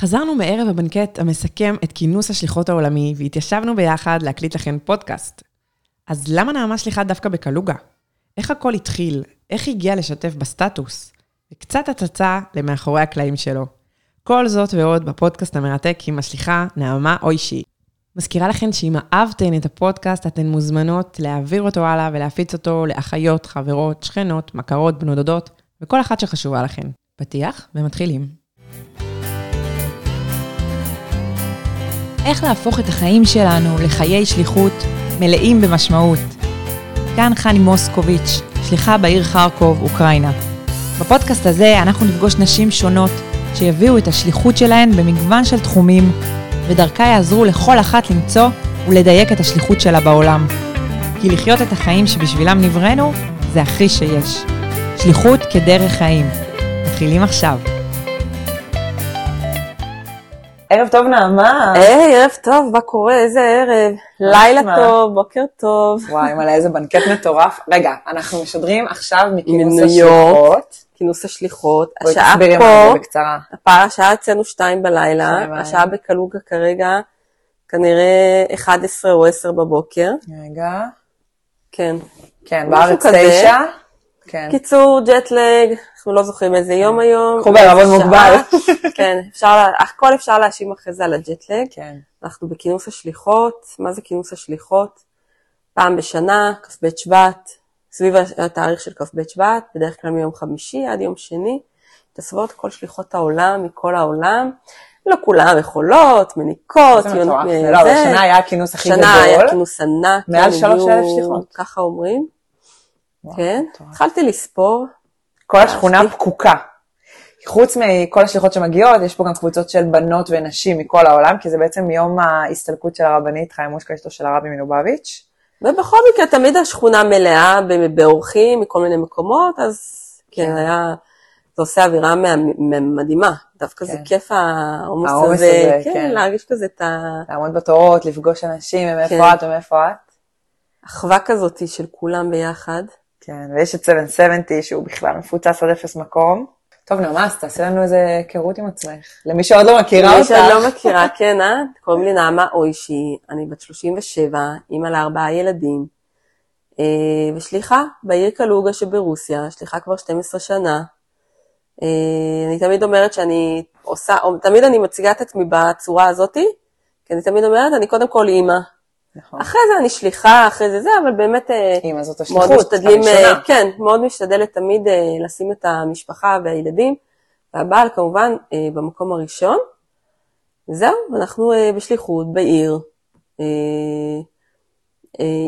חזרנו מערב הבנקט המסכם את כינוס השליחות העולמי, והתיישבנו ביחד להקליט לכן פודקאסט. אז למה נעמה שליחה דווקא בקלוגה? איך הכל התחיל? איך היא הגיעה לשתף בסטטוס? וקצת הצצה למאחורי הקלעים שלו. כל זאת ועוד בפודקאסט המרתק עם השליחה נעמה אוישי. מזכירה לכן שאם אהבתן את הפודקאסט, אתן מוזמנות להעביר אותו הלאה ולהפיץ אותו לאחיות, חברות, שכנות, מכרות, בנות דודות, וכל אחת שחשובה לכן. פתיח ומתחילים. איך להפוך את החיים שלנו לחיי שליחות מלאים במשמעות. כאן חני מוסקוביץ', שליחה בעיר חרקוב, אוקראינה. בפודקאסט הזה אנחנו נפגוש נשים שונות שיביאו את השליחות שלהן במגוון של תחומים, ודרכה יעזרו לכל אחת למצוא ולדייק את השליחות שלה בעולם. כי לחיות את החיים שבשבילם נבראנו, זה הכי שיש. שליחות כדרך חיים. מתחילים עכשיו. ערב טוב, נעמה. היי, ערב טוב, מה קורה? איזה ערב. לילה טוב, בוקר טוב. וואי, מלא איזה בנקט מטורף. רגע, אנחנו משדרים עכשיו מכינוס השליחות. כינוס השליחות. מה זה בקצרה. השעה אצלנו שתיים בלילה, השעה בקלוגה כרגע כנראה 11 או 10 בבוקר. רגע. כן. כן, בארץ תשע. כן. קיצור, ג'טלג, אנחנו לא זוכרים איזה יום היום. קחו בערבון מוגבל. כן, אפשר, הכל אפשר להאשים אחרי זה על הג'טלג. כן. אנחנו בכינוס השליחות, מה זה כינוס השליחות? פעם בשנה, כ"ב שבט, סביב התאריך של כ"ב שבט, בדרך כלל מיום חמישי עד יום שני, מתאספות כל שליחות העולם, מכל העולם. לא כולן יכולות, מניקות, זה מטורף, לא, אבל שנה היה הכינוס הכי גדול. שנה היה כינוס ענק. מעל שלוש אלף שליחות. ככה אומרים. כן, התחלתי לספור. כל השכונה פקוקה. חוץ מכל השליחות שמגיעות, יש פה גם קבוצות של בנות ונשים מכל העולם, כי זה בעצם יום ההסתלקות של הרבנית חיים מושקה, אשתו של הרבי מלובביץ'. ובכל מקרה, תמיד השכונה מלאה באורחים מכל מיני מקומות, אז כן, כן היה, זה עושה אווירה מדהימה. דווקא זה כן. כיף העומס הזה, כן, כן, להרגיש כזה את ה... לעמוד בתורות, לפגוש אנשים, ומאיפה את ומאיפה את. אחווה כזאת של כולם ביחד. כן, ויש את 770 שהוא בכלל מפוצץ עד אפס מקום. טוב, נעמה, אז תעשי לנו איזה היכרות עם עצמך. למי שעוד לא מכירה אותך. למי שעוד לא מכירה, כן, אה? קוראים לי נעמה אוישי, אני בת 37, אימא לארבעה ילדים, אה, ושליחה בעיר קלוגה שברוסיה, שליחה כבר 12 שנה. אה, אני תמיד אומרת שאני עושה, או תמיד אני מציגה את עצמי בצורה הזאתי, כי אני תמיד אומרת, אני קודם כל אימא, נכון. אחרי זה אני שליחה, אחרי זה זה, אבל באמת אימא אה, זאת השליחות, מאוד משתדלים, הראשונה. אה, כן, מאוד משתדלת תמיד אה, לשים את המשפחה והילדים, והבעל כמובן במקום הראשון. זהו, אנחנו בשליחות בעיר,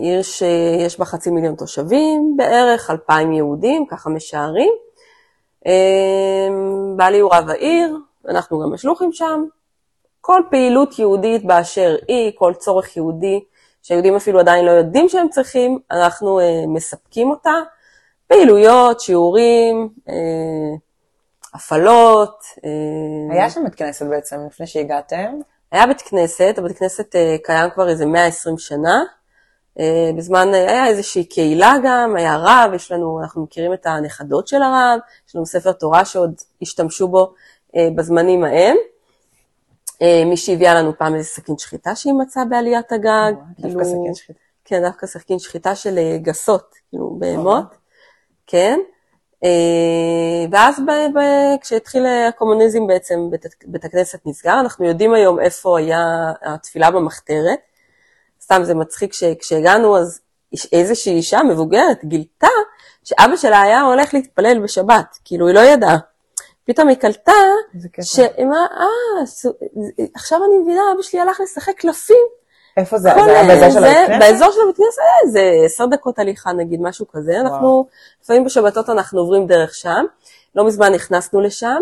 עיר שיש בה חצי מיליון תושבים בערך, אלפיים יהודים, ככה משערים. בעלי הוא רב העיר, אנחנו גם השלוחים שם. כל פעילות יהודית באשר היא, כל צורך יהודי שהיהודים אפילו עדיין לא יודעים שהם צריכים, אנחנו uh, מספקים אותה. פעילויות, שיעורים, uh, הפעלות. Uh, היה שם בית כנסת בעצם לפני שהגעתם? היה בית כנסת, הבית כנסת uh, קיים כבר איזה 120 שנה. Uh, בזמן, uh, היה איזושהי קהילה גם, היה רב, יש לנו, אנחנו מכירים את הנכדות של הרב, יש לנו ספר תורה שעוד השתמשו בו uh, בזמנים ההם. אה, מי שהביאה לנו פעם איזה סכין שחיטה שהיא מצאה בעליית הגג. דווקא כאילו, סכין שחיטה. כן, דווקא סכין שחיטה של אה, גסות, כאילו בהמות, כן. אה, ואז כשהתחיל הקומוניזם בעצם בית הכנסת נסגר, אנחנו יודעים היום איפה היה התפילה במחתרת. סתם זה מצחיק שכשהגענו אז איזושהי אישה מבוגרת גילתה שאבא שלה היה הולך להתפלל בשבת, כאילו היא לא ידעה. פתאום היא קלטה, שמה, אה, עכשיו אני מבינה, אבא שלי הלך לשחק קלפים. איפה זה? זה היה באזור של הבית כנסת? באזור של הבית כנסת, זה עשר דקות הליכה נגיד, משהו כזה. אנחנו, לפעמים בשבתות אנחנו עוברים דרך שם. לא מזמן נכנסנו לשם,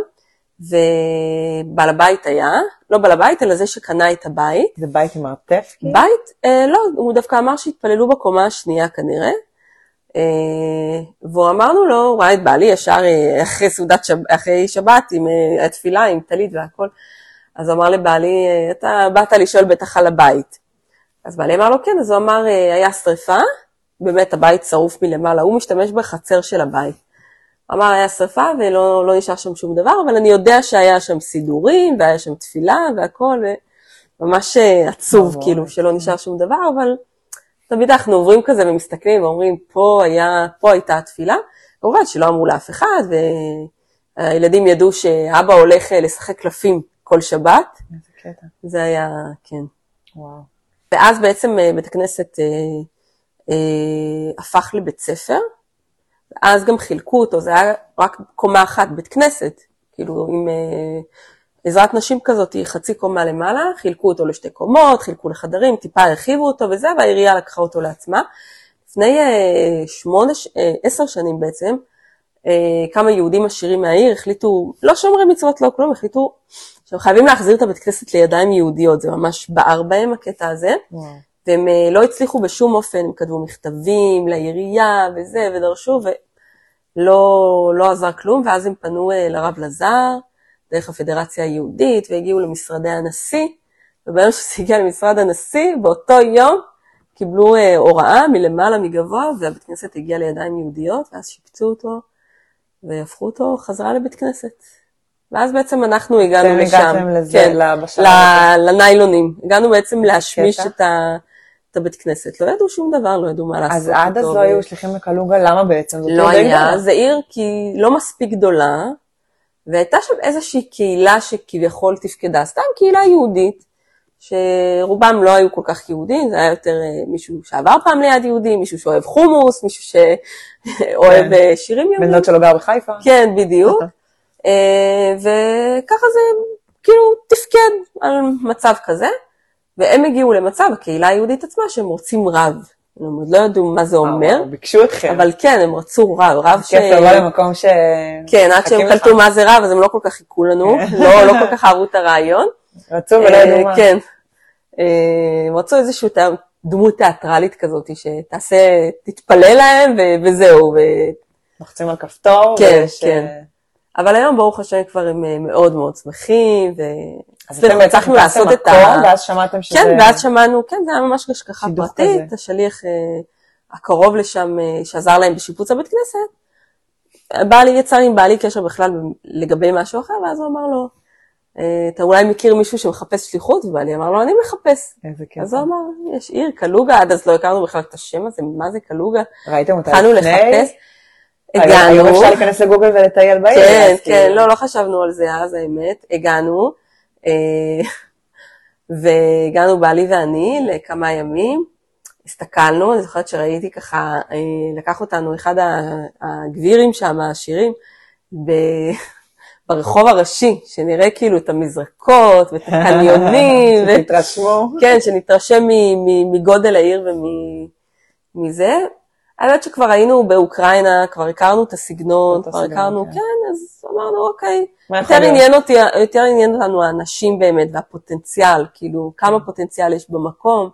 ובעל הבית היה, לא בעל הבית, אלא זה שקנה את הבית. זה בית עם מרתף? בית, אה, לא, הוא דווקא אמר שהתפללו בקומה השנייה כנראה. אה, והוא אמרנו לו, וואי, את בעלי ישר אה, אחרי סעודת שבת, אחרי שבת עם אה, התפילה, עם טלית והכל. אז הוא אמר לבעלי, אתה באת לשאול בטח על הבית. אז בעלי אמר לו כן, אז הוא אמר, היה שריפה, באמת הבית שרוף מלמעלה, הוא משתמש בחצר של הבית. אמר, היה שרפה ולא לא נשאר שם שום דבר, אבל אני יודע שהיה שם סידורים, והיה שם תפילה והכל, וממש עצוב. כאילו, שלא נשאר שום דבר, אבל תמיד אנחנו עוברים כזה ומסתכלים ואומרים, פה היה, פה הייתה התפילה. כמובן שלא אמרו לאף אחד, והילדים ידעו שאבא הולך אה, לשחק קלפים כל שבת. איזה קטע. זה היה, כן. וואו. ואז בעצם אה, בית הכנסת אה, אה, הפך לבית ספר, ואז גם חילקו אותו, זה היה רק קומה אחת, בית כנסת, כאילו עם אה, עזרת נשים כזאת, חצי קומה למעלה, חילקו אותו לשתי קומות, חילקו לחדרים, טיפה הרחיבו אותו וזה, והעירייה לקחה אותו לעצמה. לפני אה, שמונה, אה, עשר שנים בעצם, אה, כמה יהודים עשירים מהעיר החליטו, לא שומרי מצוות, לא כלום, החליטו שהם חייבים להחזיר את הבית כנסת לידיים יהודיות, זה ממש בער בהם הקטע הזה, וואו. והם אה, לא הצליחו בשום אופן, הם כתבו מכתבים לעירייה וזה, ודרשו, ולא לא עזר כלום, ואז הם פנו לרב לזר, דרך הפדרציה היהודית, והגיעו למשרדי הנשיא, וביום שזה הגיע למשרד הנשיא, באותו יום קיבלו אה, הוראה מלמעלה מגבוה, והבית כנסת הגיע לידיים יהודיות, ואז שיפצו אותו, והפכו אותו חזרה לבית כנסת. ואז בעצם אנחנו הגענו אתם לשם. הגעתם לזה, כן, ל- בשלב ל- לניילונים. הגענו בעצם להשמיש. את, ה, את הבית כנסת. לא ידעו שום דבר, לא ידעו מה לעשות אז עד אז לא היו שליחים לקלוגה, למה בעצם? לא די היה. זה עיר כי לא מספיק גדולה, והייתה שם איזושהי קהילה שכביכול תפקדה, סתם קהילה יהודית, שרובם לא היו כל כך יהודים, זה היה יותר אה, מישהו שעבר פעם ליד יהודי, מישהו שאוהב חומוס, מישהו שאוהב כן. אה, שירים בן יהודים. דוד שלו גר בחיפה. כן, בדיוק. אה, וככה זה כאילו תפקד על מצב כזה, והם הגיעו למצב, הקהילה היהודית עצמה, שהם רוצים רב. הם עוד לא ידעו מה זה אומר, וואו, ביקשו אתכם. אבל כן, הם רצו רב, רב ש... כיף לבוא למקום ש... כן, עד שהם. קלטו מה זה רב, אז הם לא כל כך חיכו לנו, לא לא כל כך אהבו את הרעיון. רצו ולא ידעו אה, מה. כן. אה, הם רצו איזושהי דמות תיאטרלית כזאת, שתעשה, תתפלל להם וזהו. לוחצים על כפתור. כן, כן. אה, אבל היום ברוך השם כבר הם אה, מאוד מאוד שמחים, אז אתם בעצם הצלחנו לעשות את ה... ואז שמעתם שזה... כן, ואז שמענו, כן, זה היה ממש השגחה פרטית, כזה. השליח אה, הקרוב לשם אה, שעזר להם בשיפוץ הבית כנסת, בעלי יצר עם בעלי קשר בכלל לגבי משהו אחר, ואז הוא אמר לו, אה, אתה אולי מכיר מישהו שמחפש שליחות? ובעלי אמר לו, אני מחפש. איזה כיף. אז הוא אמר, יש עיר, קלוגה, עד אז לא הכרנו בכלל את השם הזה, מה זה קלוגה? ראיתם אותה התחלנו לפני? לחפש, היום- היום הגענו, אפשר להיכנס לגוגל ולטייל בעיר. כן, כן, כאילו- לא, לא חשבנו על זה אז, האמת. הגענו, והגענו בעלי ואני לכמה ימים, הסתכלנו, אני זוכרת שראיתי ככה, אה, לקח אותנו אחד הגבירים שם, העשירים, ב- ברחוב הראשי, שנראה כאילו את המזרקות ואת הקניונים, ו- תתרשמו. כן, שנתרשם מגודל העיר ומזה. האמת שכבר היינו באוקראינה, כבר הכרנו את הסגנון, כבר הכרנו, כן. כן, אז אמרנו, אוקיי. יותר? עניין אותי, יותר עניין אותנו האנשים באמת, והפוטנציאל, כאילו, כמה פוטנציאל יש במקום,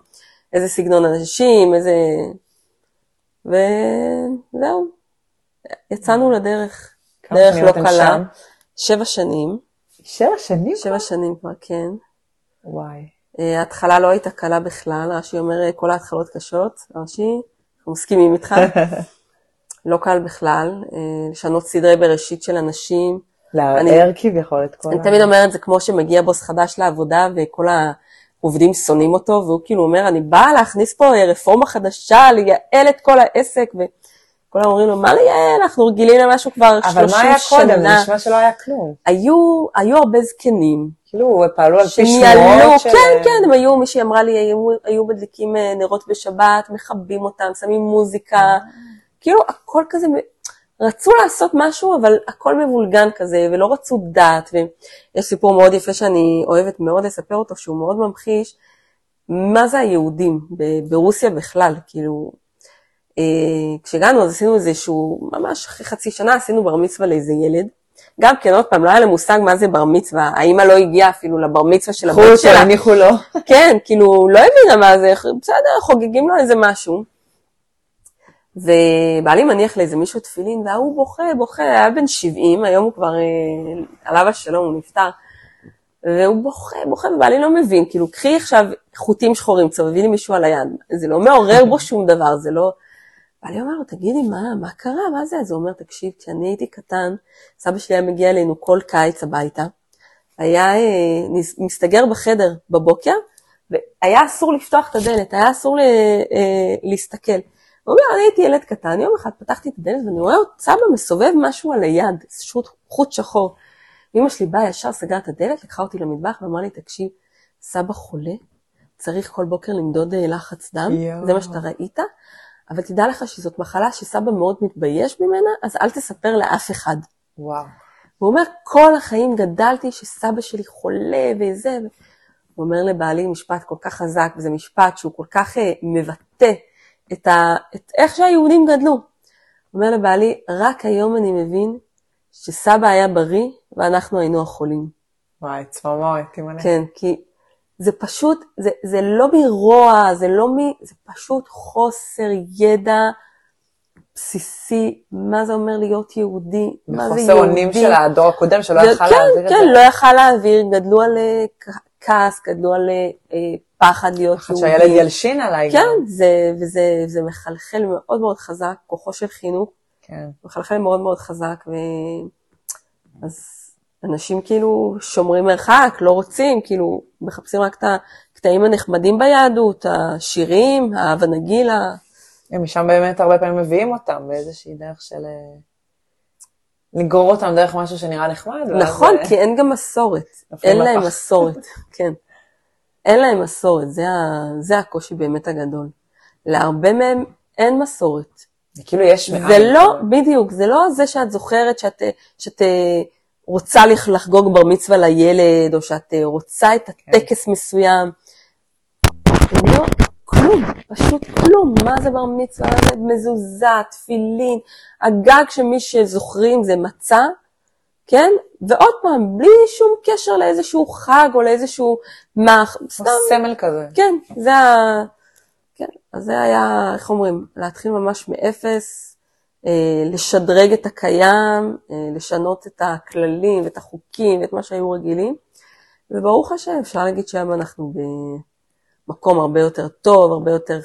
איזה סגנון אנשים, איזה... וזהו, יצאנו לדרך. דרך לא קלה. שבע שנים, שבע שנים? שבע שנים כבר, כן. וואי. אה, ההתחלה לא הייתה קלה בכלל, רש"י אומר כל ההתחלות קשות, רש"י, מסכימים איתך, לא קל בכלל, אה, לשנות סדרי בראשית של אנשים. לערער כביכול את כל אני ה... תמיד אומרת, זה כמו שמגיע בוס חדש לעבודה וכל העובדים שונאים אותו, והוא כאילו אומר, אני באה להכניס פה רפורמה חדשה, לייעל את כל העסק, וכולם אומרים לו, מה לייעל? אנחנו רגילים למשהו כבר 30 אבל שנה. מה היה קודם? זה נשמע שלא היה כלום. היו, היו הרבה זקנים, כאילו, פעלו על פי שמועות של... כן, כן, הם היו, מישהי אמרה לי, היו, היו מדליקים אה, נרות בשבת, מכבים אותם, שמים מוזיקה, כאילו הכל כזה, רצו לעשות משהו, אבל הכל מבולגן כזה, ולא רצו דת, ויש סיפור מאוד יפה שאני אוהבת מאוד לספר אותו, שהוא מאוד ממחיש, מה זה היהודים ברוסיה בכלל, כאילו, כשהגענו אז עשינו איזשהו, ממש אחרי חצי שנה עשינו בר מצווה לאיזה ילד. גם כן, עוד פעם, לא היה להם מושג מה זה בר מצווה, האמא לא הגיעה אפילו לבר מצווה של הבת אותו, שלה. הניחו לו. כן, כאילו, לא הבינה מה זה, בסדר, חוגגים לו איזה משהו. ובעלי מניח לאיזה מישהו תפילין, וההוא בוכה, בוכה, היה בן 70, היום הוא כבר, אה, עליו השלום, הוא נפטר. והוא בוכה, בוכה, ובעלי לא מבין, כאילו, קחי עכשיו חוטים שחורים, צובבי לי מישהו על היד. זה לא מעורר בו שום דבר, זה לא... בעלי אומר לו, תגידי, מה, מה קרה? מה זה? אז הוא אומר, תקשיב, כשאני הייתי קטן, סבא שלי היה מגיע אלינו כל קיץ הביתה, היה אה, מסתגר בחדר בבוקר, והיה אסור לפתוח את הדלת, היה אסור ל, אה, להסתכל. הוא אומר, אני הייתי ילד קטן, יום אחד פתחתי את הדלת ואני רואה את סבא מסובב משהו על היד, איזשהו חוט שחור. אמא שלי באה ישר, סגרה את הדלת, לקחה אותי למטבח ואמרה לי, תקשיב, סבא חולה, צריך כל בוקר למדוד אה, לחץ דם, יואו. זה מה שאתה ראית, אבל תדע לך שזאת מחלה שסבא מאוד מתבייש ממנה, אז אל תספר לאף אחד. וואו. הוא אומר, כל החיים גדלתי שסבא שלי חולה וזה. הוא אומר לבעלי משפט כל כך חזק, וזה משפט שהוא כל כך אה, מבטא את, ה, את איך שהיהודים גדלו. הוא אומר לבעלי, רק היום אני מבין שסבא היה בריא ואנחנו היינו החולים. וואי, צמרמורת, תימנה. כן, כי זה פשוט, זה, זה לא מרוע, זה לא מ... זה פשוט חוסר ידע בסיסי, מה זה אומר להיות יהודי, מה זה יהודי. וחוסר אונים של הדור הקודם שלא יכל כן, להעביר את זה. כן, לא יכל להעביר, גדלו על אה, כעס, גדלו על אה, פחד להיות חושבת יהודי. שהילד ילשין עליי גם. כן, זה, וזה זה מחלחל מאוד מאוד חזק, כוחו של חינוך, כן. מחלחל מאוד מאוד חזק, ו... אז אנשים כאילו שומרים מרחק, לא רוצים, כאילו מחפשים רק את הקטעים הנחמדים ביהדות, השירים, האהבה נגילה, הם משם באמת הרבה פעמים מביאים אותם באיזושהי דרך של... אה, לגרור אותם דרך משהו שנראה נחמד. ואז, נכון, אה, כי אין גם מסורת. אין להם. מסורת, כן. אין להם מסורת, זה, ה... זה הקושי באמת הגדול. להרבה מהם אין מסורת. זה כאילו יש מאין. זה לא, בדיוק, זה לא זה שאת זוכרת שאת, שאת אה, רוצה לחגוג בר מצווה לילד, או שאת אה, רוצה את הטקס מסוים. לא, כלום, פשוט כלום. מה זה בר מצווה? מה זה מזוזה, תפילין, הגג שמי שזוכרים זה מצה, כן? ועוד פעם, בלי שום קשר לאיזשהו חג או לאיזשהו מח... סתם, סמל כזה. כן, זה ה... כן, אז זה היה, איך אומרים, להתחיל ממש מאפס, לשדרג את הקיים, אה, לשנות את הכללים ואת החוקים ואת מה שהיו רגילים, וברוך השם, אפשר להגיד שהיום אנחנו במקום הרבה יותר טוב, הרבה יותר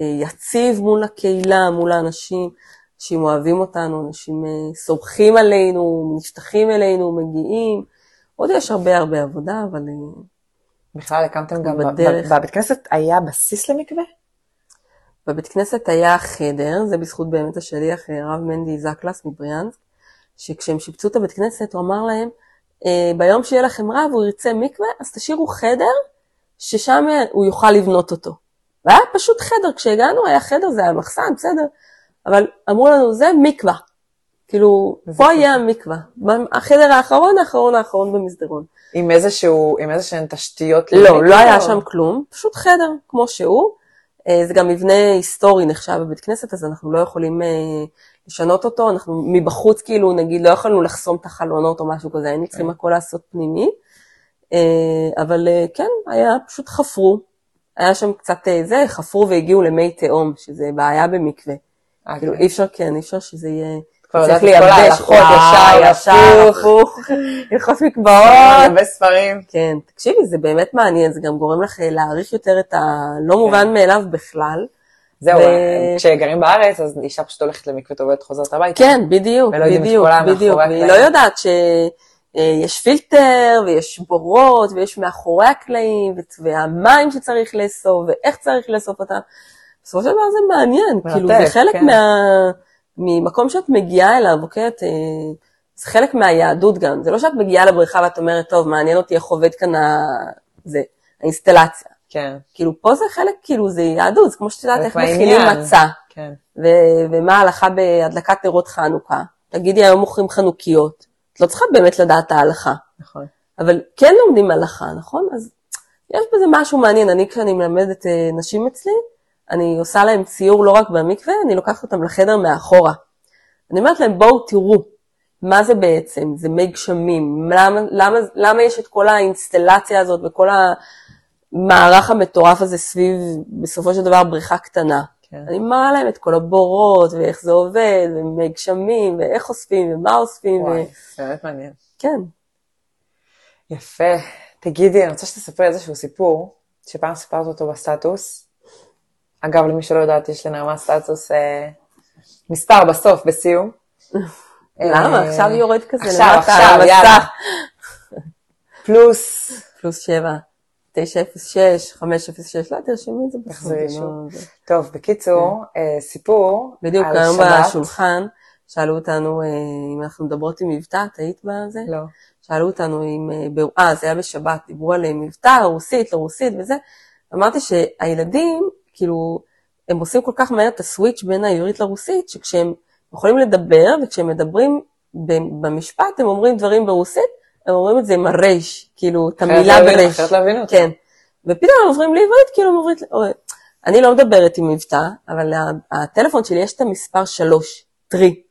אה, יציב מול הקהילה, מול האנשים, אנשים אוהבים אותנו, אנשים אה, סומכים עלינו, נפתחים אלינו, מגיעים, עוד יש הרבה הרבה עבודה, אבל... אה, בכלל הקמתם גם... בדרך. בבית כנסת היה בסיס למקווה? בבית כנסת היה חדר, זה בזכות באמת השליח אה, הרב מנדי זקלס מבריאנסק, שכשהם שיפצו את הבית כנסת הוא אמר להם, "אה, ביום שיהיה לכם רב הוא ירצה מקווה, אז תשאירו חדר ששם אה, הוא יוכל לבנות אותו. והיה פשוט חדר, כשהגענו היה חדר, זה היה מחסן, בסדר, אבל אמרו לנו, זה מקווה. כאילו, פה. יהיה המקווה. החדר האחרון, האחרון, האחרון במסדרון. עם איזשהו, עם איזשהן תשתיות? לא, לא היה שם כלום, פשוט חדר כמו שהוא. אה, זה גם מבנה היסטורי נחשב בבית כנסת, אז אנחנו לא יכולים אה, לשנות אותו, אנחנו מבחוץ כאילו, נגיד, לא יכולנו לחסום את החלונות או משהו כזה, היינו צריכים הכל לעשות פנימי. אה, אבל כן, היה, פשוט חפרו. היה שם קצת זה, חפרו והגיעו למי תהום, שזה בעיה במקווה. כאילו כן. אי אפשר, כן, אי אפשר שזה יהיה... כבר צריך יודעת את כל ההלכות, ישר, ישר, הפוך. הלכות מקוואות. הרבה ספרים. כן, תקשיבי, זה באמת מעניין, זה גם גורם לך אה, להעריך יותר את הלא מובן מאליו בכלל. זהו, ו- כשגרים בארץ, אז אישה פשוט הולכת למקווה טובלת חוזרת הביתה. כן, בדיוק, בדיוק, בדיוק. הקלעים. לא יודעת שיש פילטר, ויש בורות, ויש מאחורי הקלעים, והמים שצריך לאסוף, ואיך צריך לאסוף אותם. בסופו של דבר זה מעניין, כאילו זה חלק כן. מה... ממקום שאת מגיעה אליו, אוקיי? את, אה, זה חלק מהיהדות גם. זה לא שאת מגיעה לבריכה ואת אומרת, טוב, מעניין אותי איך עובד כאן ה... זה, האינסטלציה. כן, כאילו, פה זה חלק, כאילו, זה יהדות, זה כמו שאת יודעת איך מכינים. מצה, כן. ו- ומה ההלכה בהדלקת נרות חנוכה. תגידי, היום מוכרים חנוכיות. את לא צריכה באמת לדעת ההלכה, נכון. אבל כן לומדים הלכה, נכון? אז יש בזה משהו מעניין. אני, כשאני מלמדת אה, נשים אצלי, אני עושה להם ציור לא רק במקווה, אני לוקחת אותם לחדר מאחורה. אני אומרת להם, בואו תראו, מה זה בעצם? זה מי גשמים. למה, למה, למה יש את כל האינסטלציה הזאת וכל המערך המטורף הזה סביב, בסופו של דבר, בריכה קטנה? כן. אני מראה להם את כל הבורות, ואיך זה עובד, ומי גשמים, ואיך אוספים, ומה אוספים, ו... וואי, זה באמת מעניין. כן. יפה. תגידי, אני רוצה שתספרי איזשהו סיפור, שפעם סיפרת אותו בסטטוס. אגב, למי שלא יודעת, יש לנעמה סטטוס אה, מספר בסוף, בסיום. למה? אה, עכשיו יורד כזה עכשיו, למטה עכשיו, על יאללה. פלוס, פלוס שבע, תשע אפס שש, חמש אפס שש, לא, תרשמי את זה. תחזרי שוב. טוב, בקיצור, אה, סיפור בדיוק על היום שבת. בשולחן, שאלו אותנו אה, אם אנחנו מדברות עם מבטא, את היית בזה? לא. שאלו אותנו אם, אה, זה היה בשבת, דיברו על מבטא, רוסית, לא רוסית וזה. אמרתי שהילדים, כאילו, הם עושים כל כך מהר את הסוויץ' בין העברית לרוסית, שכשהם יכולים לדבר, וכשהם מדברים במשפט, הם אומרים דברים ברוסית, הם אומרים את זה עם הרייש, כאילו, את המילה ברייש. אחרת הבינו אותה. כן. ופתאום הם עוברים לעברית, כאילו הם עוברים... אני לא מדברת עם מבטא, אבל הטלפון שלי יש את המספר 3, три.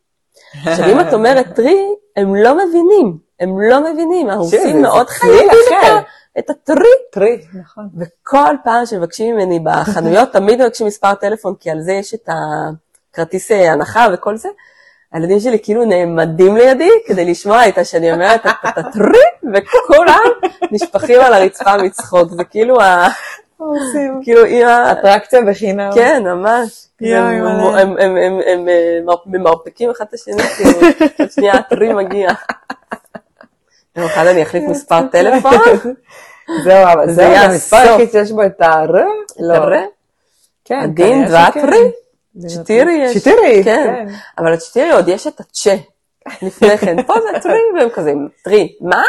עכשיו, אם את אומרת три, הם לא מבינים, הם לא מבינים, הרוסים מאוד חייבים את. ה- את ה три. три, נכון. וכל פעם שמבקשים ממני בחנויות, תמיד מבקשים מספר טלפון, כי על זה יש את הכרטיס אה, הנחה וכל זה. הילדים שלי כאילו נעמדים לידי כדי לשמוע איתה שאני אומרת את הטרי, וכולם נשפכים על הרצפה מצחוק, זה כאילו ה... כאילו אימא, אטרקציה בחינם. כן, ממש. הם- ממרפקים אחד את השני, כאילו, שנייה הטרי מגיע. יום אחד אני אחליף מספר טלפון, זהו, אבל זה זה יהיה המספר. היחיד שיש בו את הר. לא. כן, ה один. וה три. четыре יש. четыре, כן. כן. אבל ל четыре עוד יש את ה че. לפני כן, פה זה три, והם כזה, три, מה?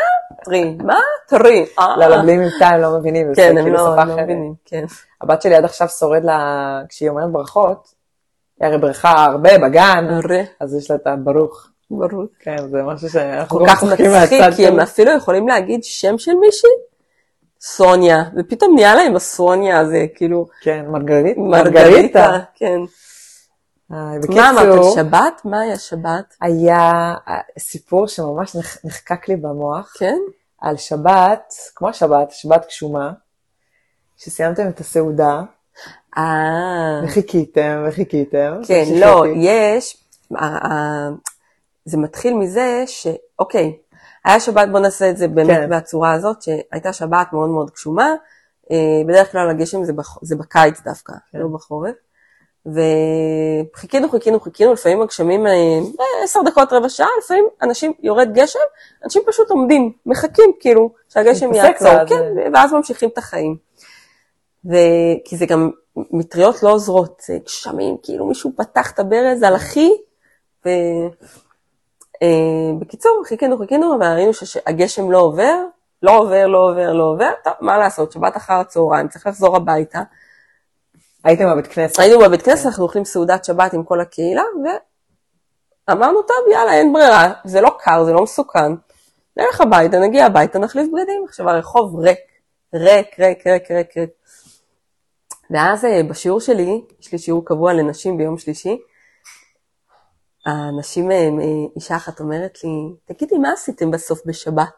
три, מה? три. אה. לא, לא, בלי מבטא הם לא מבינים, כן, הם כאילו לא הם לא. מבינים, כן. הבת שלי עד עכשיו שורד לה, כשהיא אומרת ברכות, היא הרי מברכת הרבה בגן, אז יש לה את הברוך. ברור. כן, זה משהו שאנחנו כל לא כך צוחקים מצחיק, מהצד כי הם. אפילו יכולים להגיד שם של מישהי, סוניה, ופתאום נהיה להם הסוניה הזה, כאילו, כן, מרגרית? מרגריטה, כן. אה, מה אמרת, בקיצור, שבת? מה היה שבת? היה אה, סיפור שממש נח- נחקק לי במוח, כן? על שבת, כמו שבת, שבת גשומה, שסיימתם את הסעודה, אה, וחיכיתם וחיכיתם. כן. לא, יש, זה מתחיל מזה שאוקיי, היה שבת, בוא נעשה את זה באמת כן. בצורה הזאת, שהייתה שבת מאוד מאוד גשומה, אה, בדרך כלל הגשם זה, בח- זה בקיץ דווקא, כן. לא בחורף, וחיכינו, חיכינו, חיכינו, לפעמים הגשמים, אה, אה, עשר דקות, רבע שעה, לפעמים אנשים, יורד גשם, אנשים פשוט עומדים, מחכים כאילו, שהגשם יעצור, ואז- כן, ואז ממשיכים את החיים. ו... כי זה גם, מטריות לא עוזרות, גשמים, כאילו מישהו פתח את הברז על אחי, ו... אה, בקיצור, חיכינו, חיכינו, אבל ראינו שהגשם לא עובר, לא עובר, לא עובר, לא עובר, טוב, מה לעשות, שבת אחר הצהריים, צריך לחזור הביתה. הייתם בבית כנסת. היינו בבית כנסת, אנחנו אוכלים סעודת שבת עם כל הקהילה, ואמרנו, טוב, יאללה, אין ברירה, זה לא קר, זה לא מסוכן. נלך הביתה, נגיע הביתה, נחליף בגדים. עכשיו, הרחוב ריק, ריק, ריק, ריק, ריק, ריק. ואז אה, בשיעור שלי, יש לי שיעור קבוע לנשים ביום שלישי, הנשים, אה, אישה אחת אומרת לי, תגידי, מה עשיתם בסוף בשבת?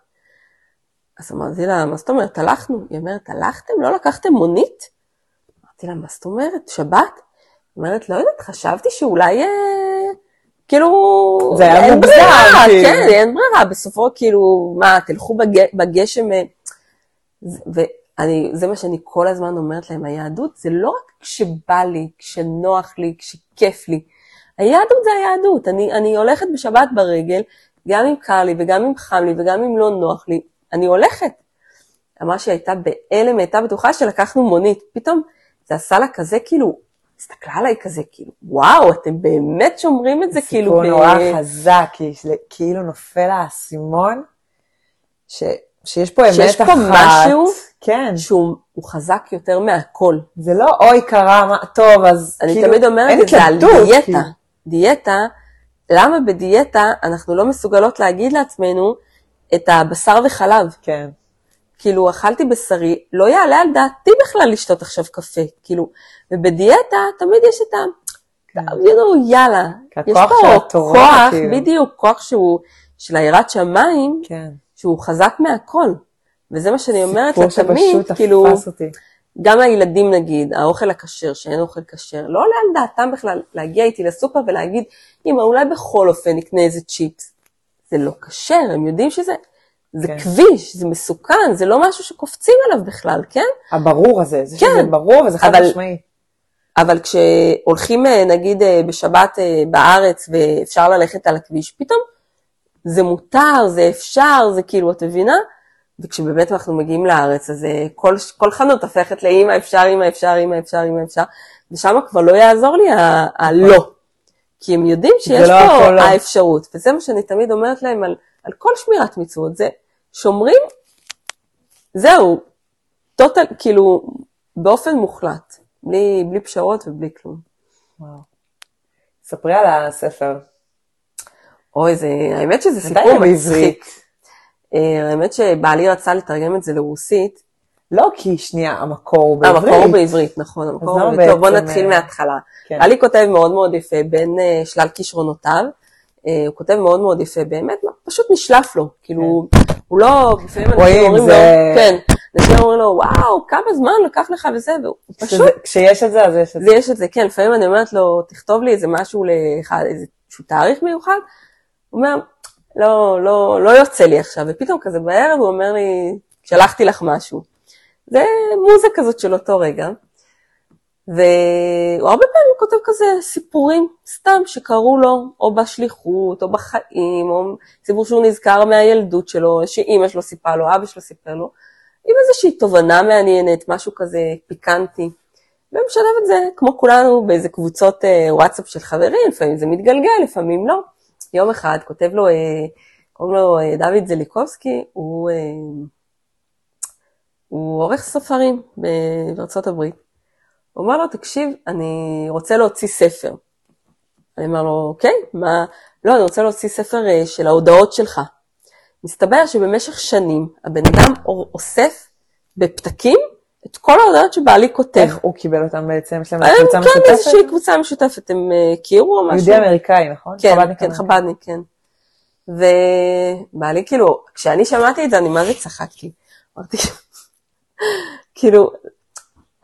אז אמרתי לה, מה זאת אומרת, הלכנו? היא אומרת, הלכתם? לא לקחתם מונית? אמרתי לה, מה זאת אומרת, שבת? היא אומרת, לא יודעת, חשבתי שאולי, אה, כאילו, זה היה אין מוגזם, ברירה, כאילו. כן, אין ברירה, בסופו, כאילו, מה, תלכו בג, בגשם, אה, זה- ואני, זה מה שאני כל הזמן אומרת להם, היהדות זה לא רק כשבא לי, כשנוח לי, כשכיף לי, היהדות זה היהדות, אני, אני הולכת בשבת ברגל, גם אם קר לי וגם אם חם לי וגם אם לא נוח לי, אני הולכת. אמרה שהיא הייתה בהלם, היא הייתה בטוחה שלקחנו מונית. פתאום זה עשה לה כזה כאילו, הסתכלה עליי כזה כאילו, וואו, אתם באמת שומרים את זה כאילו, סיפור ב- נורא חזק, כי זה כאילו נופל האסימון, ש- שיש פה אמת אחת. שיש פה משהו כן, שהוא הוא חזק יותר מהכל. זה לא אוי קרה, מה, טוב, אז אני כאילו, תמיד אומרת את זה על דיאטה. כאילו. דיאטה, למה בדיאטה אנחנו לא מסוגלות להגיד לעצמנו את הבשר וחלב? כן, כאילו, אכלתי בשרי, לא יעלה על דעתי בכלל לשתות עכשיו קפה, כאילו, ובדיאטה תמיד יש את ה... כן. יאללה, יש פה התורה, כוח, כאילו. בדיוק, כוח שהוא, של היראת שמיים, כן. שהוא חזק מהכל. וזה מה שאני אומרת לה סיפור תמיד, שפשוט כאילו, תפס אותי. גם הילדים נגיד, האוכל הכשר, שאין אוכל כשר, לא עולה על דעתם בכלל להגיע איתי לסופר ולהגיד, אמא, אולי בכל אופן נקנה איזה צ'יפס. זה לא כשר, הם יודעים שזה, זה כן. כביש, זה מסוכן, זה לא משהו שקופצים עליו בכלל, כן? הברור הזה, זה כן. שזה ברור וזה חד משמעי. אבל כשהולכים אה, נגיד אה, בשבת אה, בארץ ואפשר ללכת על הכביש, פתאום זה מותר, זה אפשר, זה כאילו, את מבינה? וכשבאמת אנחנו מגיעים לארץ, אז כל, כל חנות הופכת לאמא אפשר, אמא אפשר, אמא אפשר, אמא אפשר, ושם כבר לא יעזור לי הלא. כי הם יודעים שיש לא פה לא. האפשרות, וזה מה שאני תמיד אומרת להם על, על כל שמירת מצוות, זה שומרים, זהו, טוטל, כאילו, באופן מוחלט. בלי, בלי פשרות ובלי כלום. וואו. ספרי על הספר. אוי, זה, האמת שזה סיפור מצחיק. אה, האמת שבעלי רצה לתרגם את זה לרוסית. לא, כי שנייה, המקור הוא בעברית. המקור בעברית, נכון, המקור בעברית. טוב, בוא נתחיל אה, מההתחלה. כן. בעלי כותב מאוד מאוד יפה בין אה, שלל כישרונותיו. הוא כותב מאוד מאוד יפה, באמת, פשוט נשלף לו. כאילו, כן. הוא לא, לפעמים אנשים אומרים לו, כן, אנשים אומרים לו, וואו, כמה זמן לקח לך וזה, והוא פשוט... כשיש את זה, אז יש את זה. יש את זה, כן, לפעמים אני אומרת לו, תכתוב לי איזה משהו, איזשהו תאריך מיוחד, הוא אומר, לא, לא, לא יוצא לי עכשיו, ופתאום כזה בערב הוא אומר לי, שלחתי לך משהו. זה מוזה כזאת של אותו רגע. והוא הרבה פעמים כותב כזה סיפורים סתם שקרו לו, או בשליחות, או בחיים, או סיפור שהוא נזכר מהילדות שלו, שאימא שלו סיפרה לו, אבא שלו סיפר לו, עם איזושהי תובנה מעניינת, משהו כזה פיקנטי. ומשלב את זה, כמו כולנו, באיזה קבוצות אה, וואטסאפ של חברים, לפעמים זה מתגלגל, לפעמים לא. יום אחד כותב לו, אה, קוראים לו אה, דוד זליקובסקי, הוא, אה, הוא עורך ספרים בארצות הברית. הוא אמר לו, תקשיב, אני רוצה להוציא ספר. אני אומר לו, אוקיי, מה? לא, אני רוצה להוציא ספר של ההודעות שלך. מסתבר שבמשך שנים הבן אדם אוסף בפתקים את כל ההודעות שבעלי כותב. איך הוא קיבל אותם בעצם? יש להם אה, קבוצה משותפת? כן, איזושהי קבוצה משותפת, הם אה, הכירו או משהו? יהודי אמריקאי, נכון? כן, כן, חבדניק, כן. ובעלי, כאילו, כשאני שמעתי את זה, אני מה זה צחקתי. אמרתי, כאילו,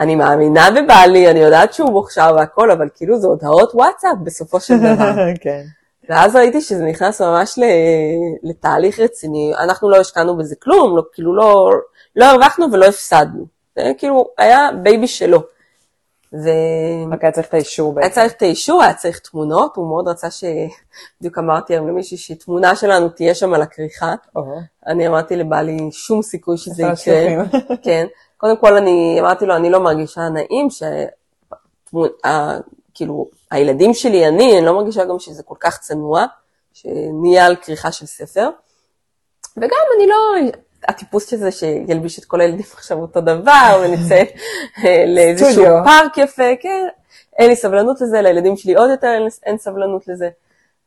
אני מאמינה בבעלי, אני יודעת שהוא מוכשר והכל, אבל כאילו זה הודעות וואטסאפ בסופו של דבר. כן. ואז ראיתי שזה נכנס ממש לתהליך רציני, אנחנו לא השקענו בזה כלום, לא, כאילו לא, לא הרווחנו ולא הפסדנו. זה כאילו היה baby שלו. ו... רק היה צריך את האישור בעצם. היה צריך את האישור, היה צריך תמונות, הוא מאוד רצה ש... בדיוק אמרתי היום למישהי שתמונה שלנו תהיה שם על הכריכה. אני אמרתי לבעלי, שום סיכוי שזה יקרה. כן. קודם כל אני אמרתי לו, אני לא מרגישה נעים, ש... כאילו, הילדים שלי, אני, אני לא מרגישה גם שזה כל כך צנוע, שנהיה על כריכה של ספר. וגם אני לא, הטיפוס שזה שילביש את כל הילדים עכשיו אותו דבר, ונצא אה, לאיזשהו פארק יפה, כן, אין לי סבלנות לזה, לילדים שלי עוד יותר אין סבלנות לזה,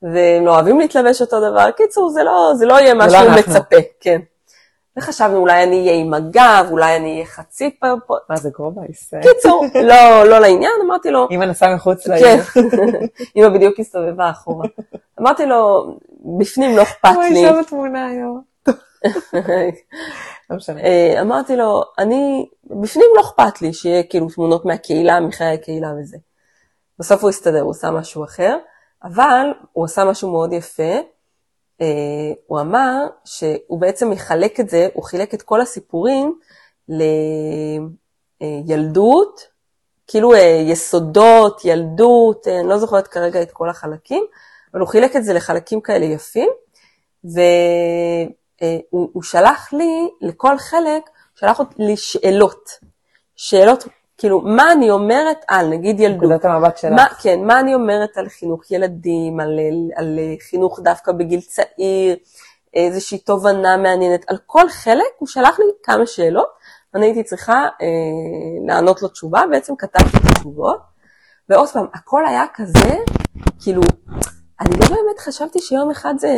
והם לא אוהבים להתלבש אותו דבר. קיצור, זה לא, זה לא יהיה לא משהו לא מצפה, כן. וחשבנו אולי אני אהיה עם הגב, אולי אני אהיה חצי פה. מה זה גרובייס? קיצור, לא, לא לעניין, אמרתי לו... אמא נסעה מחוץ לעניין. כן, אמא בדיוק הסתובבה אחורה. אמרתי לו, בפנים לא אכפת לי. אוי, שם התמונה היום. לא אה, אמרתי לו, אני, בפנים לא אכפת לי שיהיה כאילו תמונות מהקהילה, מחיי הקהילה וזה. בסוף הוא הסתדר, הוא עשה משהו אחר, אבל הוא עשה משהו מאוד יפה. Uh, הוא אמר שהוא בעצם מחלק את זה, הוא חילק את כל הסיפורים לילדות, כאילו uh, יסודות, ילדות, אני לא זוכרת כרגע את כל החלקים, אבל הוא חילק את זה לחלקים כאלה יפים, ו... אה, הוא, הוא שלח לי, לכל חלק, שלח לי שאלות. שאלות, כאילו, מה אני אומרת על, נגיד ילדות. נקודת המבט שלך. מה, כן, מה אני אומרת על חינוך ילדים, על, על, על חינוך דווקא בגיל צעיר, איזושהי תובנה מעניינת. על כל חלק הוא שלח לי כמה שאלות, אני הייתי צריכה אה, לענות לו תשובה, בעצם כתבתי את התשובות, ועוד פעם, הכל היה כזה, כאילו, אני לא באמת חשבתי שיום אחד זה,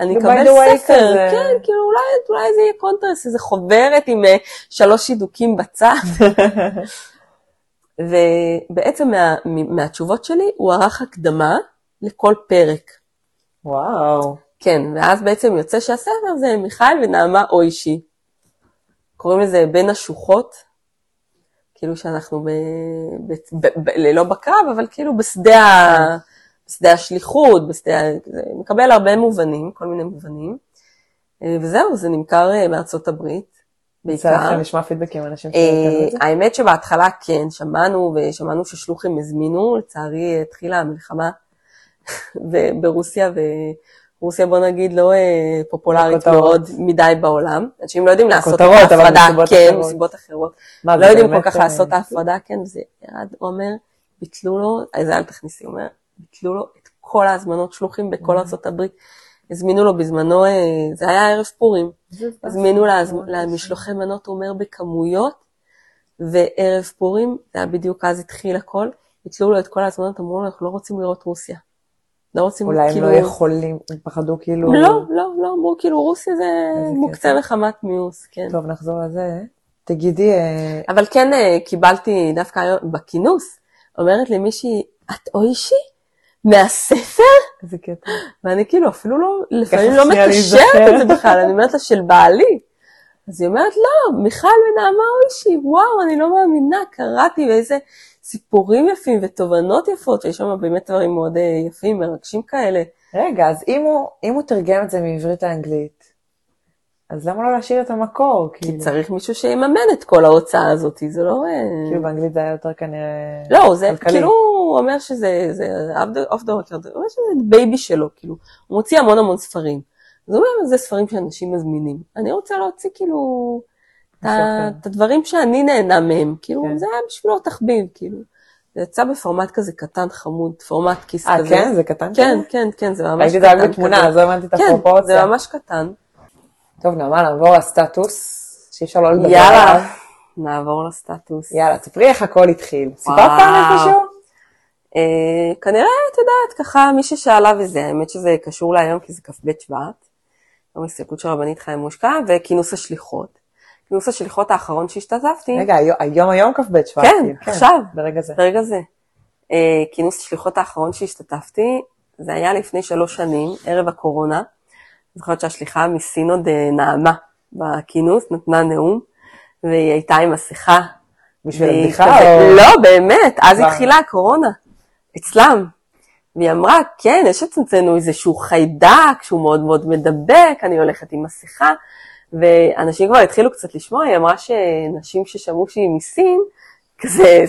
אני אקבל ספר, כזה. כן, כאילו אולי, אולי זה יהיה קונטרס, איזה חוברת עם uh, שלוש שידוקים בצד. ובעצם מה, מהתשובות שלי הוא ערך הקדמה לכל פרק. וואו. כן, ואז בעצם יוצא שהספר זה מיכאל ונעמה אוישי. קוראים לזה בין השוחות, כאילו שאנחנו ב, ב, ב, ב, לא בקרב, אבל כאילו בשדה ה... בשדה השליחות, בשדה, זה מקבל הרבה מובנים, כל מיני מובנים. אה, וזהו, זה נמכר אה, בארצות הברית. יצא בעיקר. לכם לשמוע פידבקים מאנשים אה, שקראו את זה? האמת שבהתחלה כן, שמענו ושמענו ששלוחים הזמינו, לצערי התחילה המלחמה ברוסיה, ורוסיה בוא נגיד לא פופולרית. מאוד מדי בעולם. אנשים לא יודעים לעשות את ההפרדה, כן. מסיבות אחרות. לא זה יודעים כל כך לעשות את ההפרדה, כן, וזה ירד, אומר, ביטלו לו, אז אל תכניסי, אומר, ביטלו לו את כל ההזמנות שלוחים בכל Mm. ארצות הברית. הזמינו לו בזמנו, אה, זה היה ערב פורים, הזמינו למשלוחי מנות, הוא אומר, בכמויות, וערב פורים, זה היה בדיוק אז התחיל הכל, ביטלו לו את כל ההזמנות, אמרו לו, אנחנו לא רוצים לראות רוסיה. לא רוצים, אולי הם כאילו... לא יכולים, הם פחדו כאילו... לא, לא, לא, אמרו, כאילו, רוסיה זה מוקצה. מחמת מיאוס, כן. טוב, נחזור לזה. תגידי, אה, אבל כן אה, קיבלתי דווקא היום בכינוס, אומרת לי מישהי, את אוישי? מהספר? איזה קטע. ואני כאילו אפילו לא, לפעמים לא מקשרת. את זה בכלל, אני אומרת לה של בעלי. אז היא אומרת, לא, מיכל ונעמה אוישי, וואו, אני לא מאמינה, קראתי ואיזה סיפורים יפים ותובנות יפות, ויש שם באמת דברים מאוד אה, יפים, מרגשים כאלה. רגע, אז אם הוא, אם הוא תרגם את זה מעברית לאנגלית, אז למה לא להשאיר את המקור? כי כאילו, צריך מישהו שיממן את כל ההוצאה הזאת, זה לא... אה, כאילו באנגלית זה היה יותר כנראה לא, זה כלכלי. כאילו, הוא אומר שזה, זה off the record, הוא אומר שזה baby שלו, כאילו, הוא מוציא המון המון ספרים. אז הוא אומר, זה ספרים שאנשים מזמינים. אני רוצה להוציא כאילו את הדברים שאני נהנה מהם, כאילו, כן. זה היה בשבילו תחביב, כאילו. זה יצא בפורמט כזה קטן חמוד, פורמט כיס אה, כזה. כן? זה קטן כן, כזה? כן, כן, זה ממש קטן. ראיתי את זה רק בתמונה. אז לא הבנתי את כן, הפרופורציה. זה ממש קטן. טוב, נעמה, נעבור לסטטוס, שאי אפשר לא לדבר עליו. יאללה, נעבור לסטטוס. יאללה, תספרי איך הכל התחיל. סיפרת. פעם איפשהו? אה, כנראה, את יודעת, ככה, מי ששאלה וזה, האמת שזה קשור להיום, כי זה כ"ב שבט, יום הסתכלות של רבנית חיים מושקע, וכינוס השליחות. כינוס השליחות האחרון שהשתתפתי, רגע, היום- היום כ"ב שבט. כן, כאילו, עכשיו. ברגע זה. ברגע זה, אה, כינוס השליחות האחרון שהשתתפתי, זה היה לפני שלוש שנים, ערב הקורונה. אני זוכרת שהשליחה מסינוד אה, נעמה בכינוס, נתנה נאום, והיא הייתה עם מסכה. בשביל הבדיחה או... לא, באמת, אז כבר. התחילה הקורונה, אצלם. והיא אמרה, כן, יש אצלנו איזשהו חיידק שהוא מאוד מאוד מדבק, אני הולכת עם מסכה, ואנשים כבר התחילו קצת לשמוע, היא אמרה שנשים ששמעו שהיא מסין, כזה,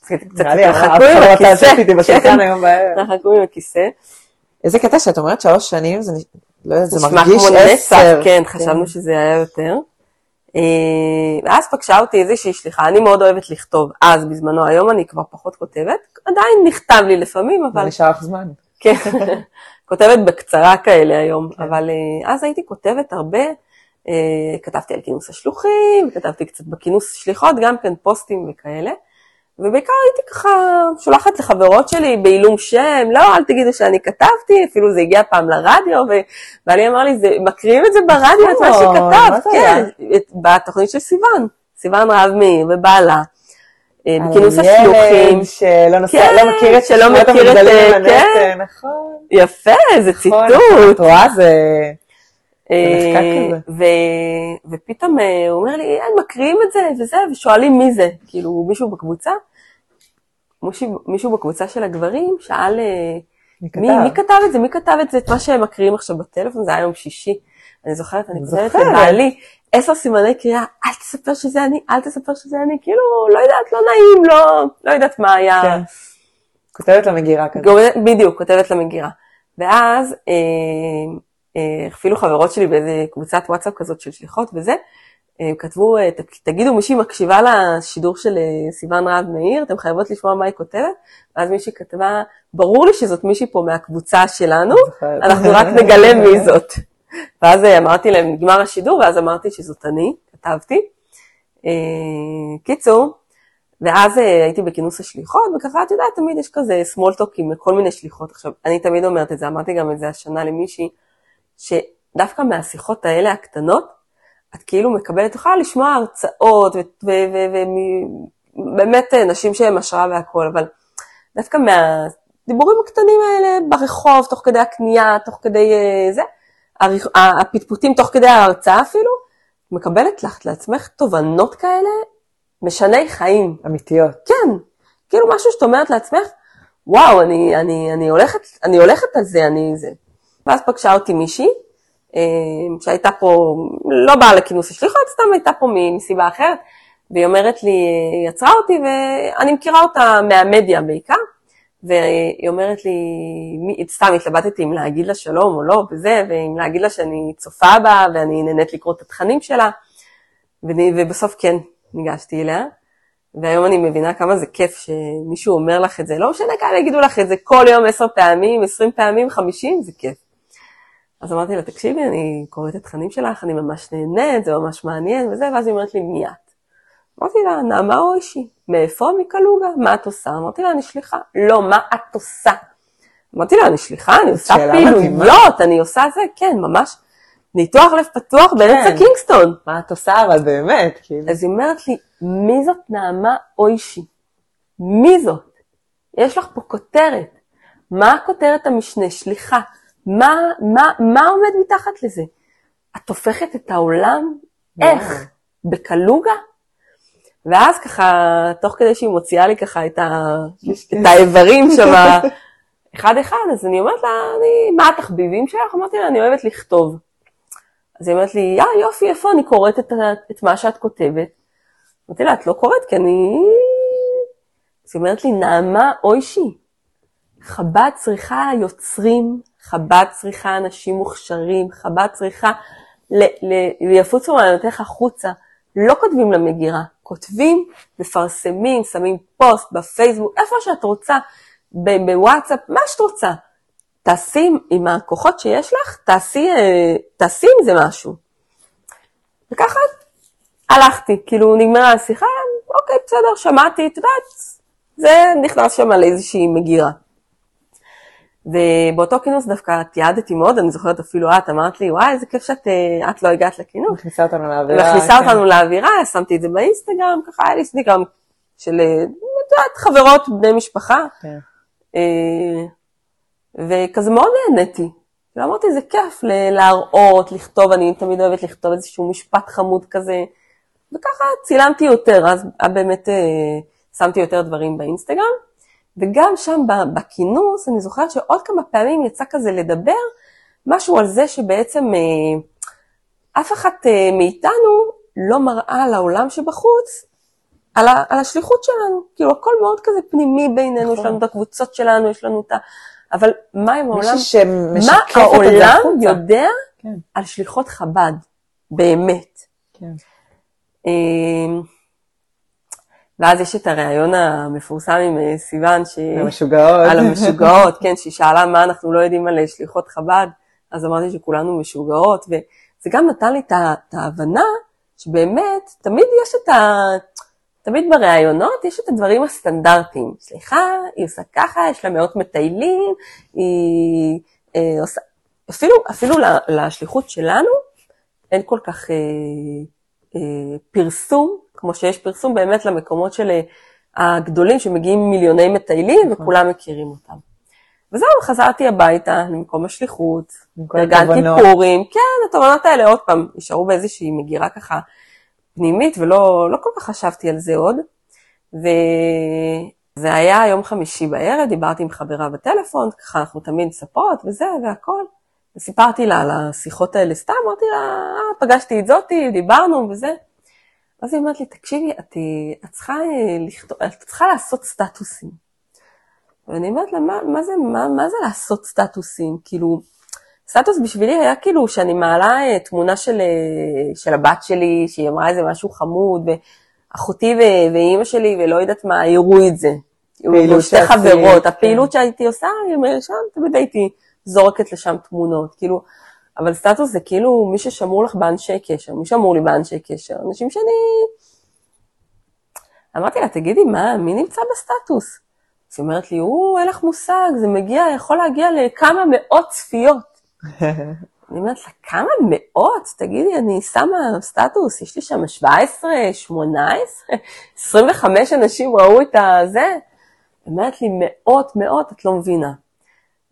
קצת נראה לי, אף התרחקו אחד עם לא הכיסא, תעשית איתי בשולחן כן, היום בערב. התרחקו עם הכיסא. איזה קטע שאת אומרת שלוש שנים, זה לא זה מרגיש עשר. כן, חשבנו שזה היה יותר. אה, ואז פגשה אותי איזושהי שליחה, אני מאוד אוהבת לכתוב, אז בזמנו, היום אני כבר פחות כותבת, עדיין נכתב לי לפעמים, אבל אבל נשאר לך זמן. כן, כותבת בקצרה כאלה היום, כן. אבל אה, אז הייתי כותבת הרבה, אה, כתבתי על כינוס השלוחים, כתבתי קצת בכינוס שליחות, גם כן פוסטים וכאלה, ובעיקר הייתי ככה שולחת לחברות שלי בעילום שם, לא, אל תגידו שאני כתבתי, אפילו זה הגיע פעם לרדיו, ובעלי אמר לי, זה, מקריאים את זה ברדיו, את מה נכון, שכתבת, כן, את- בתוכנית של סיוון, סיוון רהב מאיר ובעלה, אה, בכינוס השלוחים. שלא נוסע, כן, לא מכיר את שלא מכיר את, אה, כן. נכון. יפה, זה נכון, ציטוט. את רואה, זה... אה. ו- ופתאום אה, הוא אומר לי, הם מקריאים את זה וזה, ושואלים מי זה. כאילו, מישהו בקבוצה, מישהו, מישהו בקבוצה של הגברים שאל, אה, מי מי, כתב? מי כתב את זה, מי כתב את זה, את מה שהם מקריאים עכשיו בטלפון, זה היה יום שישי. אני זוכרת, אני כותבת. לבעלי, עשר סימני קריאה, אל תספר שזה אני, אל תספר שזה אני, כאילו, לא יודעת, לא נעים, לא, לא יודעת מה היה. כן. כותבת למגירה כזה. בדיוק, כותבת למגירה. ואז אה, אה, אפילו חברות שלי באיזה קבוצת וואטסאפ כזאת של שליחות וזה, אה, כתבו, אה, תגידו, מישהי מקשיבה לשידור של אה, סיוון רהב מאיר, אתם חייבות לשמוע מה היא כותבת, ואז מישהי כתבה, ברור לי שזאת מישהי פה מהקבוצה שלנו. אנחנו רק נגלה מי זאת. ואז אה, אמרתי להם, נגמר השידור, ואז אמרתי שזאת אני, כתבתי. אה, קיצור, ואז אה, הייתי בכינוס השליחות, וככה, את יודעת, תמיד יש כזה small talk עם כל מיני שליחות. עכשיו, אני תמיד אומרת את זה, אמרתי גם את זה השנה למישהי, שדווקא מהשיחות האלה הקטנות, את כאילו מקבלת, יכולה לשמוע הרצאות, ובאמת נשים שהן השראה והכול, אבל דווקא מהדיבורים הקטנים האלה ברחוב, תוך כדי הקנייה, תוך כדי אה, זה, הפטפוטים תוך כדי ההרצאה אפילו, מקבלת לך לעצמך תובנות כאלה משני חיים. אמיתיות. כן, כאילו משהו שאת אומרת לעצמך, וואו, אני, אני, אני, הולכת, אני הולכת על זה, אני זה. ואז פגשה אותי מישהי, שהייתה פה, לא באה לכינוס השליחות, סתם הייתה פה מסיבה אחרת, והיא אומרת לי, היא יצרה אותי, ואני מכירה אותה מהמדיה בעיקר, והיא אומרת לי, סתם התלבטתי אם להגיד לה שלום או לא, וזה, ואם להגיד לה שאני צופה בה, ואני נהנית לקרוא את התכנים שלה, ובסוף כן ניגשתי אליה. והיום אני מבינה כמה זה כיף שמישהו אומר לך את זה, לא משנה כמה יגידו לך את זה כל יום עשר פעמים, עשרים פעמים, חמישים, זה כיף. אז אמרתי לה, תקשיבי, אני קוראת את התכנים שלך, אני ממש נהנית, זה ממש מעניין וזה, ואז היא אומרת לי, מי את? אמרתי לה, נעמה אוישי, מאיפה מקלוגה? מה את עושה? אמרתי לה, אני שליחה. לא, מה את עושה? אמרתי לה, אני שליחה, אני עושה פעילויות, אני עושה זה, כן, ממש ניתוח לב פתוח באמצע כן. קינגסטון. מה את עושה אבל באמת? כאילו. אז היא אומרת לי, מי זאת נעמה אוישי? מי זאת? יש לך פה כותרת. מה הכותרת המשנה? שליחה. מה, מה, מה עומד מתחת לזה? את הופכת את העולם? איך? בקלוגה? ואז ככה, תוך כדי שהיא מוציאה לי ככה את, ה... את האיברים שם, אחד-אחד, אז אני אומרת לה, אני, מה התחביבים שלך? אמרתי לה, אני אוהבת לכתוב. אז היא אומרת לי, יא יופי, איפה אני קוראת את, את מה שאת כותבת? אמרתי לה, את לא קוראת כי אני... אז היא אומרת לי, נעמה אוישי, חב"ד צריכה יוצרים, חב"ד צריכה אנשים מוכשרים, חב"ד צריכה ויפוצו מעיינותיך החוצה. לא כותבים למגירה, כותבים, מפרסמים, שמים פוסט בפייסבוק, איפה שאת רוצה, בוואטסאפ, מה שאת רוצה. תעשי עם הכוחות שיש לך, תעשי, אה, תעשי עם זה משהו. וככה הלכתי, כאילו נגמרה השיחה, אוקיי, בסדר, שמעתי, את יודעת, זה נכנס שם על איזושהי מגירה. ובאותו כינוס דווקא תיעדתי מאוד, אני זוכרת אפילו את אמרת לי, וואי, איזה כיף שאת אה, לא הגעת לכינוס. מכניסה אותנו לאווירה. מכניסה כן. אותנו לאווירה, שמתי את זה באינסטגרם, ככה היה לי אינסטגרם של, אה, את יודעת, חברות, בני משפחה. כן. וכזה מאוד נהניתי. ואמרתי, זה כיף להראות, לכתוב, אני תמיד אוהבת לכתוב איזשהו משפט חמוד כזה. וככה צילמתי יותר, אז באמת אה, שמתי יותר דברים באינסטגרם. וגם שם בכינוס, אני זוכרת שעוד כמה פעמים יצא כזה לדבר משהו על זה שבעצם אה, אף אחת אה, מאיתנו לא מראה לעולם שבחוץ על, ה, על השליחות שלנו. כאילו הכל מאוד כזה פנימי בינינו, יש לנו את הקבוצות שלנו, יש לנו את ה... אבל מה עם העולם, מה העולם יודע כן. על שליחות חב"ד, באמת. כן. ואז יש את הריאיון המפורסם עם אה, סיוון, ש... המשוגעות. על המשוגעות, כן, שהיא שאלה מה אנחנו לא יודעים על שליחות חב"ד, אז אמרתי שכולנו משוגעות, וזה גם נתן לי את ההבנה שבאמת, תמיד יש את ה... תמיד בראיונות יש את הדברים הסטנדרטיים. סליחה, היא עושה ככה, יש לה מאות מטיילים, היא אה, עושה... אפילו, אפילו לשליחות שלנו אין כל כך אה, אה, פרסום, כמו שיש פרסום באמת למקומות של אה, הגדולים שמגיעים מיליוני מטיילים נכון. וכולם מכירים אותם. וזהו, חזרתי הביתה למקום השליחות, ארגנתי פורים, כן, התובנות האלה עוד פעם נשארו באיזושהי מגירה ככה פנימית, ולא לא כל כך חשבתי על זה עוד. וזה היה יום חמישי בערב, דיברתי עם חברה בטלפון, ככה אנחנו תמיד מספרות וזה והכל. וסיפרתי לה על השיחות האלה סתם, אמרתי לה, אה, פגשתי את זאתי, דיברנו וזה. אז היא אומרת לי, תקשיבי, את, את, צריכה, לכתוב, את צריכה לעשות סטטוסים. ואני אומרת לה, מה, מה, זה, מה, מה זה לעשות סטטוסים? כאילו, סטטוס בשבילי היה כאילו שאני מעלה אה, תמונה של, אה, של הבת שלי, שהיא אמרה איזה משהו חמוד, ואחותי ואימא שלי, ולא יודעת מה, יראו את זה. פעילות שתי חברות, כן. הפעילות שהייתי עושה, שם תמיד הייתי זורקת לשם תמונות, כאילו, אבל סטטוס זה כאילו מי ששמור לך באנשי קשר, מי שמור לי באנשי קשר, אנשים שאני... אמרתי לה, תגידי, מה, מי נמצא בסטטוס? אז היא אומרת לי, או, אין לך מושג, זה מגיע, יכול להגיע לכמה מאות צפיות. אני אומרת לה, כמה מאות? תגידי, אני שמה סטטוס, יש לי שם 17, 18, 25 אנשים ראו את הזה. היא אומרת לי, מאות, מאות, את לא מבינה.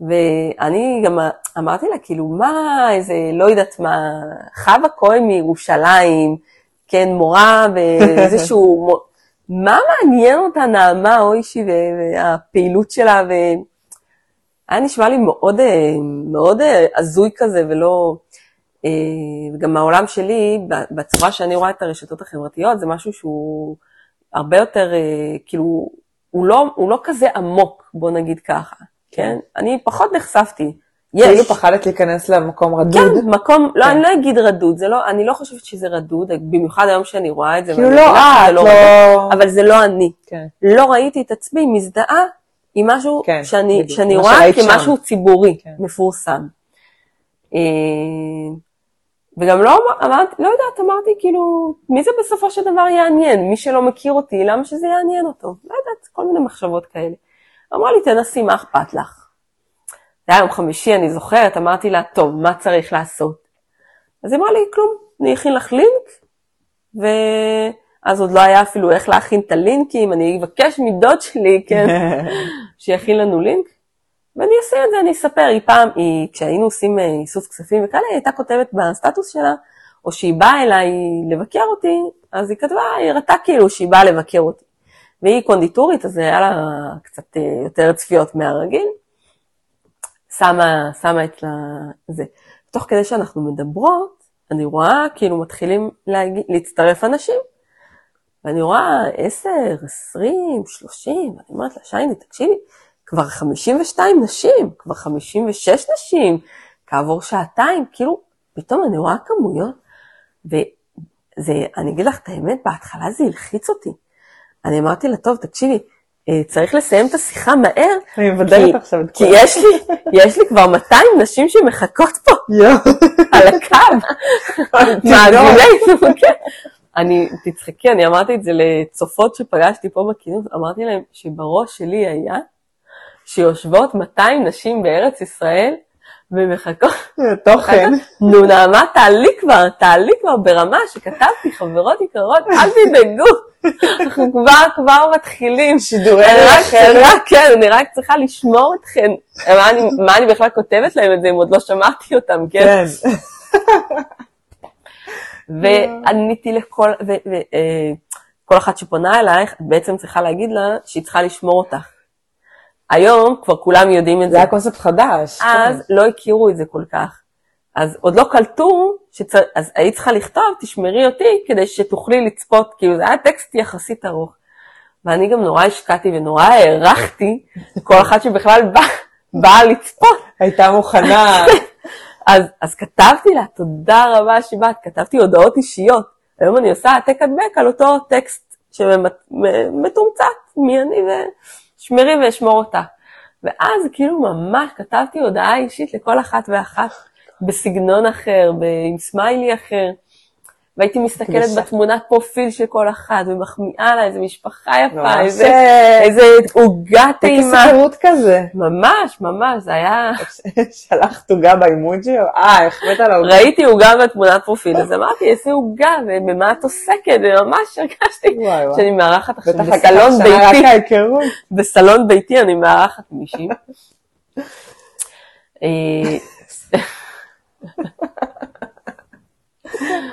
ואני גם אמרתי לה, כאילו, מה, איזה, לא יודעת מה, חווה כהן מירושלים, כן, מורה באיזשהו, מה מעניין אותה נעמה אוישי והפעילות שלה, ו... היה נשמע לי מאוד, אה, מאוד אה, הזוי כזה ולא... וגם העולם שלי, בצורה שאני רואה את הרשתות החברתיות, זה משהו שהוא הרבה יותר, אה, כאילו, הוא לא, הוא לא כזה עמוק, בוא נגיד ככה, כן? אני פחות נחשפתי. יש. כאילו פחדת להיכנס למקום רדוד? כן, מקום, לא, כן. אני לא אגיד רדוד, זה לא, אני לא חושבת שזה רדוד, במיוחד היום שאני רואה את זה. כאילו לא את, לא... לא... אבל זה לא אני. כן. לא ראיתי את עצמי מזדהה עם משהו כן, שאני, שאני רואה כמשהו שם. ציבורי, כן. מפורסם. אה, וגם לא אמרתי, לא יודעת, אמרתי כאילו, מי זה בסופו של דבר יעניין? מי שלא מכיר אותי, למה שזה יעניין אותו? לא יודעת, כל מיני מחשבות כאלה. אמרה לי, תנסי, מה אכפת לך? זה היה יום חמישי, אני זוכרת, אמרתי לה, טוב, מה צריך לעשות? אז היא אמרה לי, כלום, אני אכין לך לינק, ואז עוד לא היה אפילו איך להכין את הלינקים, אני אבקש מדוד שלי, כן, שיכין לנו לינק. ואני אעשה את זה, אני אספר. היא פעם, היא, כשהיינו עושים אה, איסוף כספים וכאלה, היא הייתה כותבת בסטטוס שלה, או שהיא באה אליי לבקר אותי, אז היא כתבה, היא הראתה כאילו שהיא באה לבקר אותי. והיא קונדיטורית, אז היה לה קצת אה, יותר צפיות מהרגיל. שמה, שמה את זה. תוך כדי שאנחנו מדברות, אני רואה כאילו מתחילים להגיע, להצטרף אנשים. ואני רואה 10, 20, 30, ואני אומרת לה, שייני, תקשיבי, כבר 52 נשים, כבר 56 נשים, כעבור שעתיים, כאילו, פתאום אני רואה כמויות, וזה, אני אגיד לך את האמת, בהתחלה זה הלחיץ אותי. אני אמרתי לה, טוב, תקשיבי, אה, צריך לסיים את השיחה מהר, אני מבדלת עכשיו את כולם. כי יש לי, יש לי כבר 200 נשים שמחכות פה, על הקו, מעגלי, כן. אני, תצחקי, אני אמרתי את זה לצופות שפגשתי פה בכינוס, אמרתי להם שבראש שלי היה שיושבות 200 נשים בארץ ישראל ומחכות. תוכן. נו נעמה, תעלי כבר, תעלי כבר ברמה שכתבתי, חברות יקרות, אל תדאגו. אנחנו כבר כבר מתחילים. שידורי אחרת. כן, אני רק צריכה לשמור אתכם. מה אני, מה אני בכלל כותבת להם את זה אם עוד לא שמעתי אותם, כן? כן. ועניתי לכל, וכל אה, אחת שפונה אלייך, את בעצם צריכה להגיד לה שהיא צריכה לשמור אותך. היום כבר כולם יודעים את זה. זה היה קונספט חדש. אז כן. לא הכירו את זה כל כך. אז עוד לא קלטו, שצר... אז היית צריכה לכתוב, תשמרי אותי, כדי שתוכלי לצפות, כאילו זה היה טקסט יחסית ארוך. ואני גם נורא השקעתי ונורא הערכתי כל אחת שבכלל בא, באה לצפות. הייתה מוכנה. אז, אז כתבתי לה, תודה רבה שבאת, כתבתי הודעות אישיות. היום אני עושה העתק הדבק על אותו טקסט שמתומצת, מי אני ו... שמרי ואשמור אותה. ואז כאילו ממש כתבתי הודעה אישית לכל אחת ואחת בסגנון אחר, עם סמיילי אחר. והייתי מסתכלת בתמונת פרופיל של כל אחת, ומחמיאה לה איזה משפחה יפה, איזה, איזה עוגה טעימה. איזה סיפורות כזה. ממש, ממש, זה היה... שלחת עוגה באימוג'י? אה, החמאת על העוגה. ראיתי עוגה בתמונת פרופיל, אז אמרתי, איזה עוגה, ובמה את עוסקת, וממש הרגשתי שאני מארחת עכשיו בסלון ביתי. בסלון ביתי אני מארחת מישהי.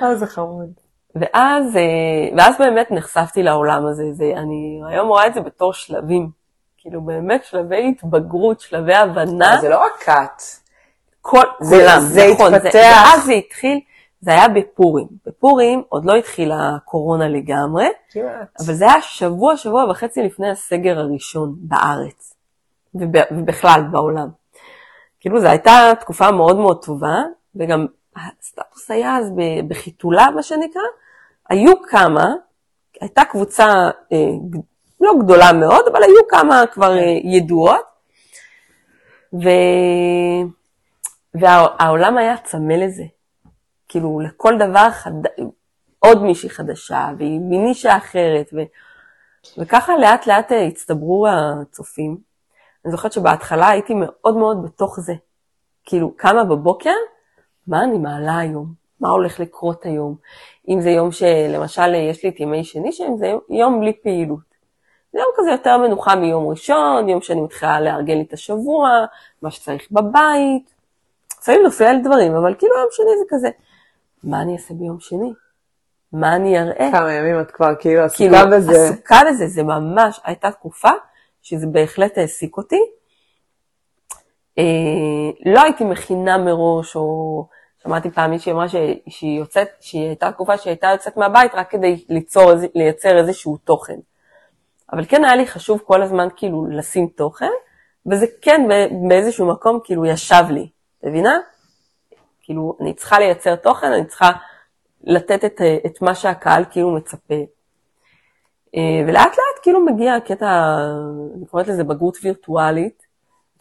אה, זה חמוד. ואז, אה, ואז באמת נחשפתי לעולם הזה, זה, אני היום רואה את זה בתור שלבים, כאילו באמת שלבי התבגרות, שלבי הבנה. זה לא רק את. כל, זה, כולם, זה נכון, התפתח. זה, ואז זה התחיל, זה היה בפורים. בפורים עוד לא התחילה הקורונה לגמרי, כמעט. אבל זה היה שבוע, שבוע וחצי לפני הסגר הראשון בארץ, ובכלל בעולם. כאילו זו הייתה תקופה מאוד מאוד טובה, וגם הסטטוס היה אז בחיתולה, מה שנקרא, היו כמה, הייתה קבוצה אה, לא גדולה מאוד, אבל היו כמה כבר כן. אה, ידועות, ו... והעולם היה צמא לזה. כאילו, לכל דבר חד... עוד מישהי חדשה, והיא מנישה אחרת, ו... וככה לאט לאט אה, הצטברו הצופים. אני זוכרת שבהתחלה הייתי מאוד מאוד בתוך זה. כאילו, קמה בבוקר, מה אני מעלה היום? מה הולך לקרות היום? אם זה יום שלמשל יש לי את ימי שני שהם, זה יום בלי פעילות. זה יום כזה יותר מנוחה מיום ראשון, יום שאני מתחילה לארגן לי את השבוע, מה שצריך בבית. לפעמים נופל על דברים, אבל כאילו יום שני זה כזה, מה אני אעשה ביום שני? מה אני אראה? כמה ימים את כבר כאילו עסוקה כאילו, בזה. עסוקה בזה, זה ממש, הייתה תקופה שזה בהחלט העסיק אותי. אה, לא הייתי מכינה מראש, או שמעתי פעם מישהי אמרה שהיא, יוצאת, שהיא הייתה תקופה שהיא הייתה יוצאת מהבית רק כדי ליצור, לייצר איזשהו תוכן. אבל כן היה לי חשוב כל הזמן כאילו לשים תוכן, וזה כן באיזשהו מקום כאילו ישב לי, מבינה? כאילו, אני צריכה לייצר תוכן, אני צריכה לתת את, את מה שהקהל כאילו מצפה. אה, ולאט לאט כאילו מגיע הקטע, אני קוראת לזה בגרות וירטואלית,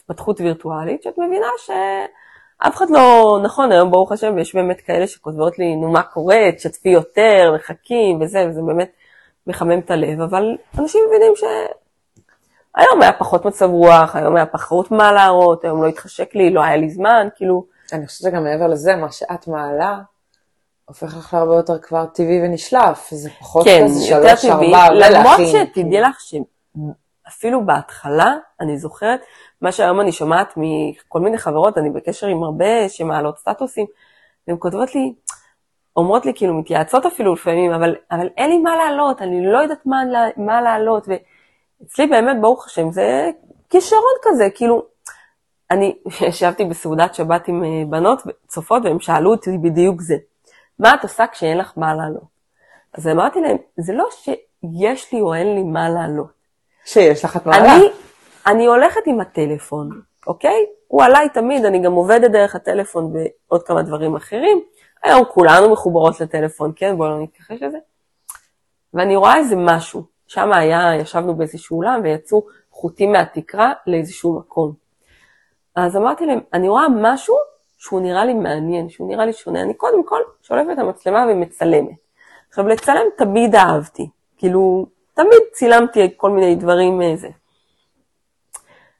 התפתחות וירטואלית, שאת מבינה שאף אחד לא, נכון, היום ברוך השם, יש באמת כאלה שכותבות לי, נו מה קורה, תשתפי יותר, מחכים וזה, וזה באמת מחמם את הלב, אבל אנשים מבינים שהיום היה פחות מצב רוח, היום היה פחות מה להראות, היום לא התחשק לי, לא היה לי זמן, כאילו, אני חושבת שגם מעבר לזה, מה שאת מעלה, הופך לך להרבה יותר כבר טבעי ונשלף, זה פחות כן, כזה שלוש, ארבע, הרבה למרות. שתדעי לך שאפילו בהתחלה, אני זוכרת, מה שהיום אני שומעת מכל מיני חברות, אני בקשר עם הרבה שמעלות סטטוסים, והן כותבות לי, אומרות לי, כאילו, מתייעצות אפילו לפעמים, אבל, אבל אין לי מה לעלות, אני לא יודעת מה, מה לעלות, ואצלי באמת, ברוך השם, זה כישרון כזה, כאילו, אני ישבתי בסעודת שבת עם אה, בנות צופות, והן שאלו אותי בדיוק זה, מה את עושה כשאין לך מה לעלות? אז אמרתי להם, זה לא שיש לי או אין לי מה לעלות. שיש לך את מעלה. אני, אני הולכת עם הטלפון, אוקיי? הוא עליי תמיד, אני גם עובדת דרך הטלפון ועוד כמה דברים אחרים. היום כולנו מחוברות לטלפון, כן? בואו לא נתכחש לזה. ואני רואה איזה משהו. שם היה, ישבנו באיזשהו אולם ויצאו חוטים מהתקרה לאיזשהו מקום. אז אמרתי להם, אני רואה משהו שהוא נראה לי מעניין, שהוא נראה לי שונה. אני קודם כל שולפת את המצלמה ומצלמת. עכשיו, לצלם תמיד אהבתי. כאילו, תמיד צילמתי כל מיני דברים איזה.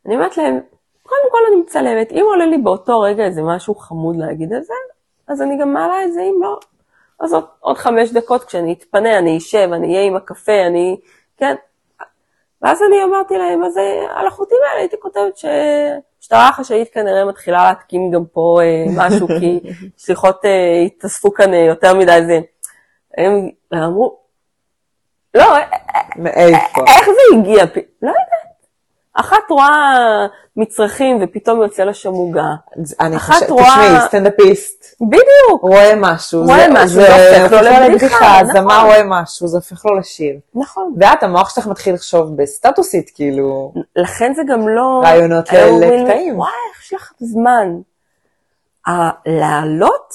אני אומרת להם, קודם כל אני מצלמת, אם עולה לי באותו רגע איזה משהו חמוד להגיד על זה, אז אני גם מעלה את זה, אם לא, אז עוד, עוד חמש דקות כשאני אתפנה, אני אשב, אני אהיה עם הקפה, אני, כן. ואז אני אמרתי להם, אז אה, על החוטים האלה הייתי כותבת שהמשטרה החשאית כנראה מתחילה להתקין גם פה אה, משהו, כי שליחות אה, התאספו כאן אה, יותר מדי זה. הם אמרו, לא, אה, מאיפה? איך זה הגיע? לא יודעת. אחת רואה מצרכים ופתאום יוצא לה שם עוגה. אני חושבת, רואה- תשמעי, סטנדאפיסט, בדיוק. רואה משהו, רואה משהו, זה זה הופך לו לבדיחה, נכון. זמר רואה משהו, זה הופך לו לשיר. נכון. ואת, המוח שלך מתחיל לחשוב בסטטוסית, כאילו, לכן זה גם לא... רעיונות לקטעים. וואי, איך יש לך זמן? לעלות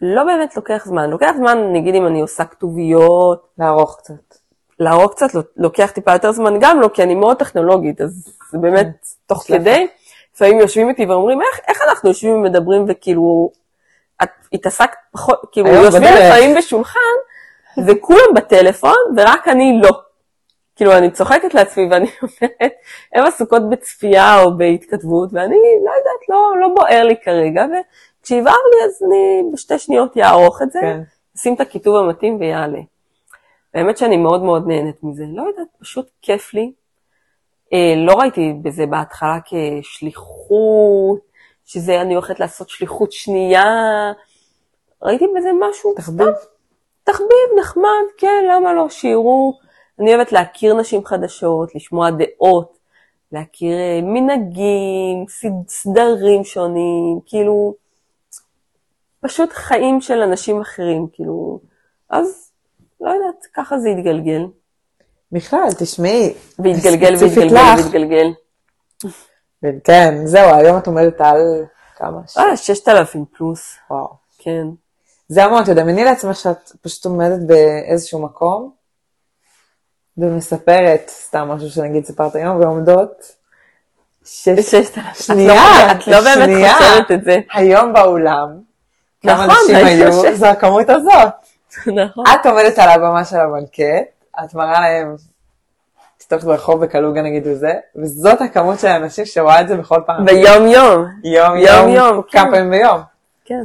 לא באמת לוקח זמן. לוקח זמן, נגיד אם אני עושה כתוביות, לערוך קצת. לערוך קצת לוקח טיפה יותר זמן גם לא, כי אני מאוד טכנולוגית, אז זה באמת תוך יש לך. כדי. לפעמים יושבים איתי ואומרים, איך, איך אנחנו יושבים ומדברים וכאילו, את התעסקת פחות, כאילו יושבים. לפעמים בשולחן, וכולם בטלפון, ורק אני לא. כאילו, אני צוחקת לעצמי ואני אומרת, הן עסוקות בצפייה או בהתכתבות, ואני לא יודעת, לא, לא בוער לי כרגע, וכשיבער לי אז אני בשתי שניות אערוך את זה, כן. אשים את הכיתוב המתאים ויעלה. באמת שאני מאוד מאוד נהנית מזה. לא יודעת, פשוט כיף לי. אה, לא ראיתי בזה בהתחלה כשליחות, שזה אני הולכת לעשות שליחות שנייה. ראיתי בזה משהו, תחביב. תחביב נחמד, כן, למה לא, שיראו. אני אוהבת להכיר נשים חדשות, לשמוע דעות, להכיר אה, מנהגים, סד- סדרים שונים, כאילו, פשוט חיים של אנשים אחרים, כאילו, אז לא יודעת, ככה זה התגלגל. בכלל, תשמעי. והתגלגל והתגלגל. והתגלגל. כן, זהו, היום את עומדת על כמה? ש- אה, 6,000 פלוס, וואו. כן. זה המון, תדמייני לעצמך שאת פשוט עומדת באיזשהו מקום ומספרת סתם משהו שנגיד סיפרת היום, ועומדות שש... 6,000. שנייה, את לא באמת שנייה. חושבת את זה. היום באולם, כמה נכון, נשים היו. זו הכמות הזאת. נכון. את עומדת על הבמה של המלכת, את מראה להם, תסתובבת ברחוב בקלוגה נגיד וזה, וזאת הכמות של האנשים שרואה את זה בכל פעם. ביום יום. יום יום, יום, כמה כן. פעמים ביום. כן.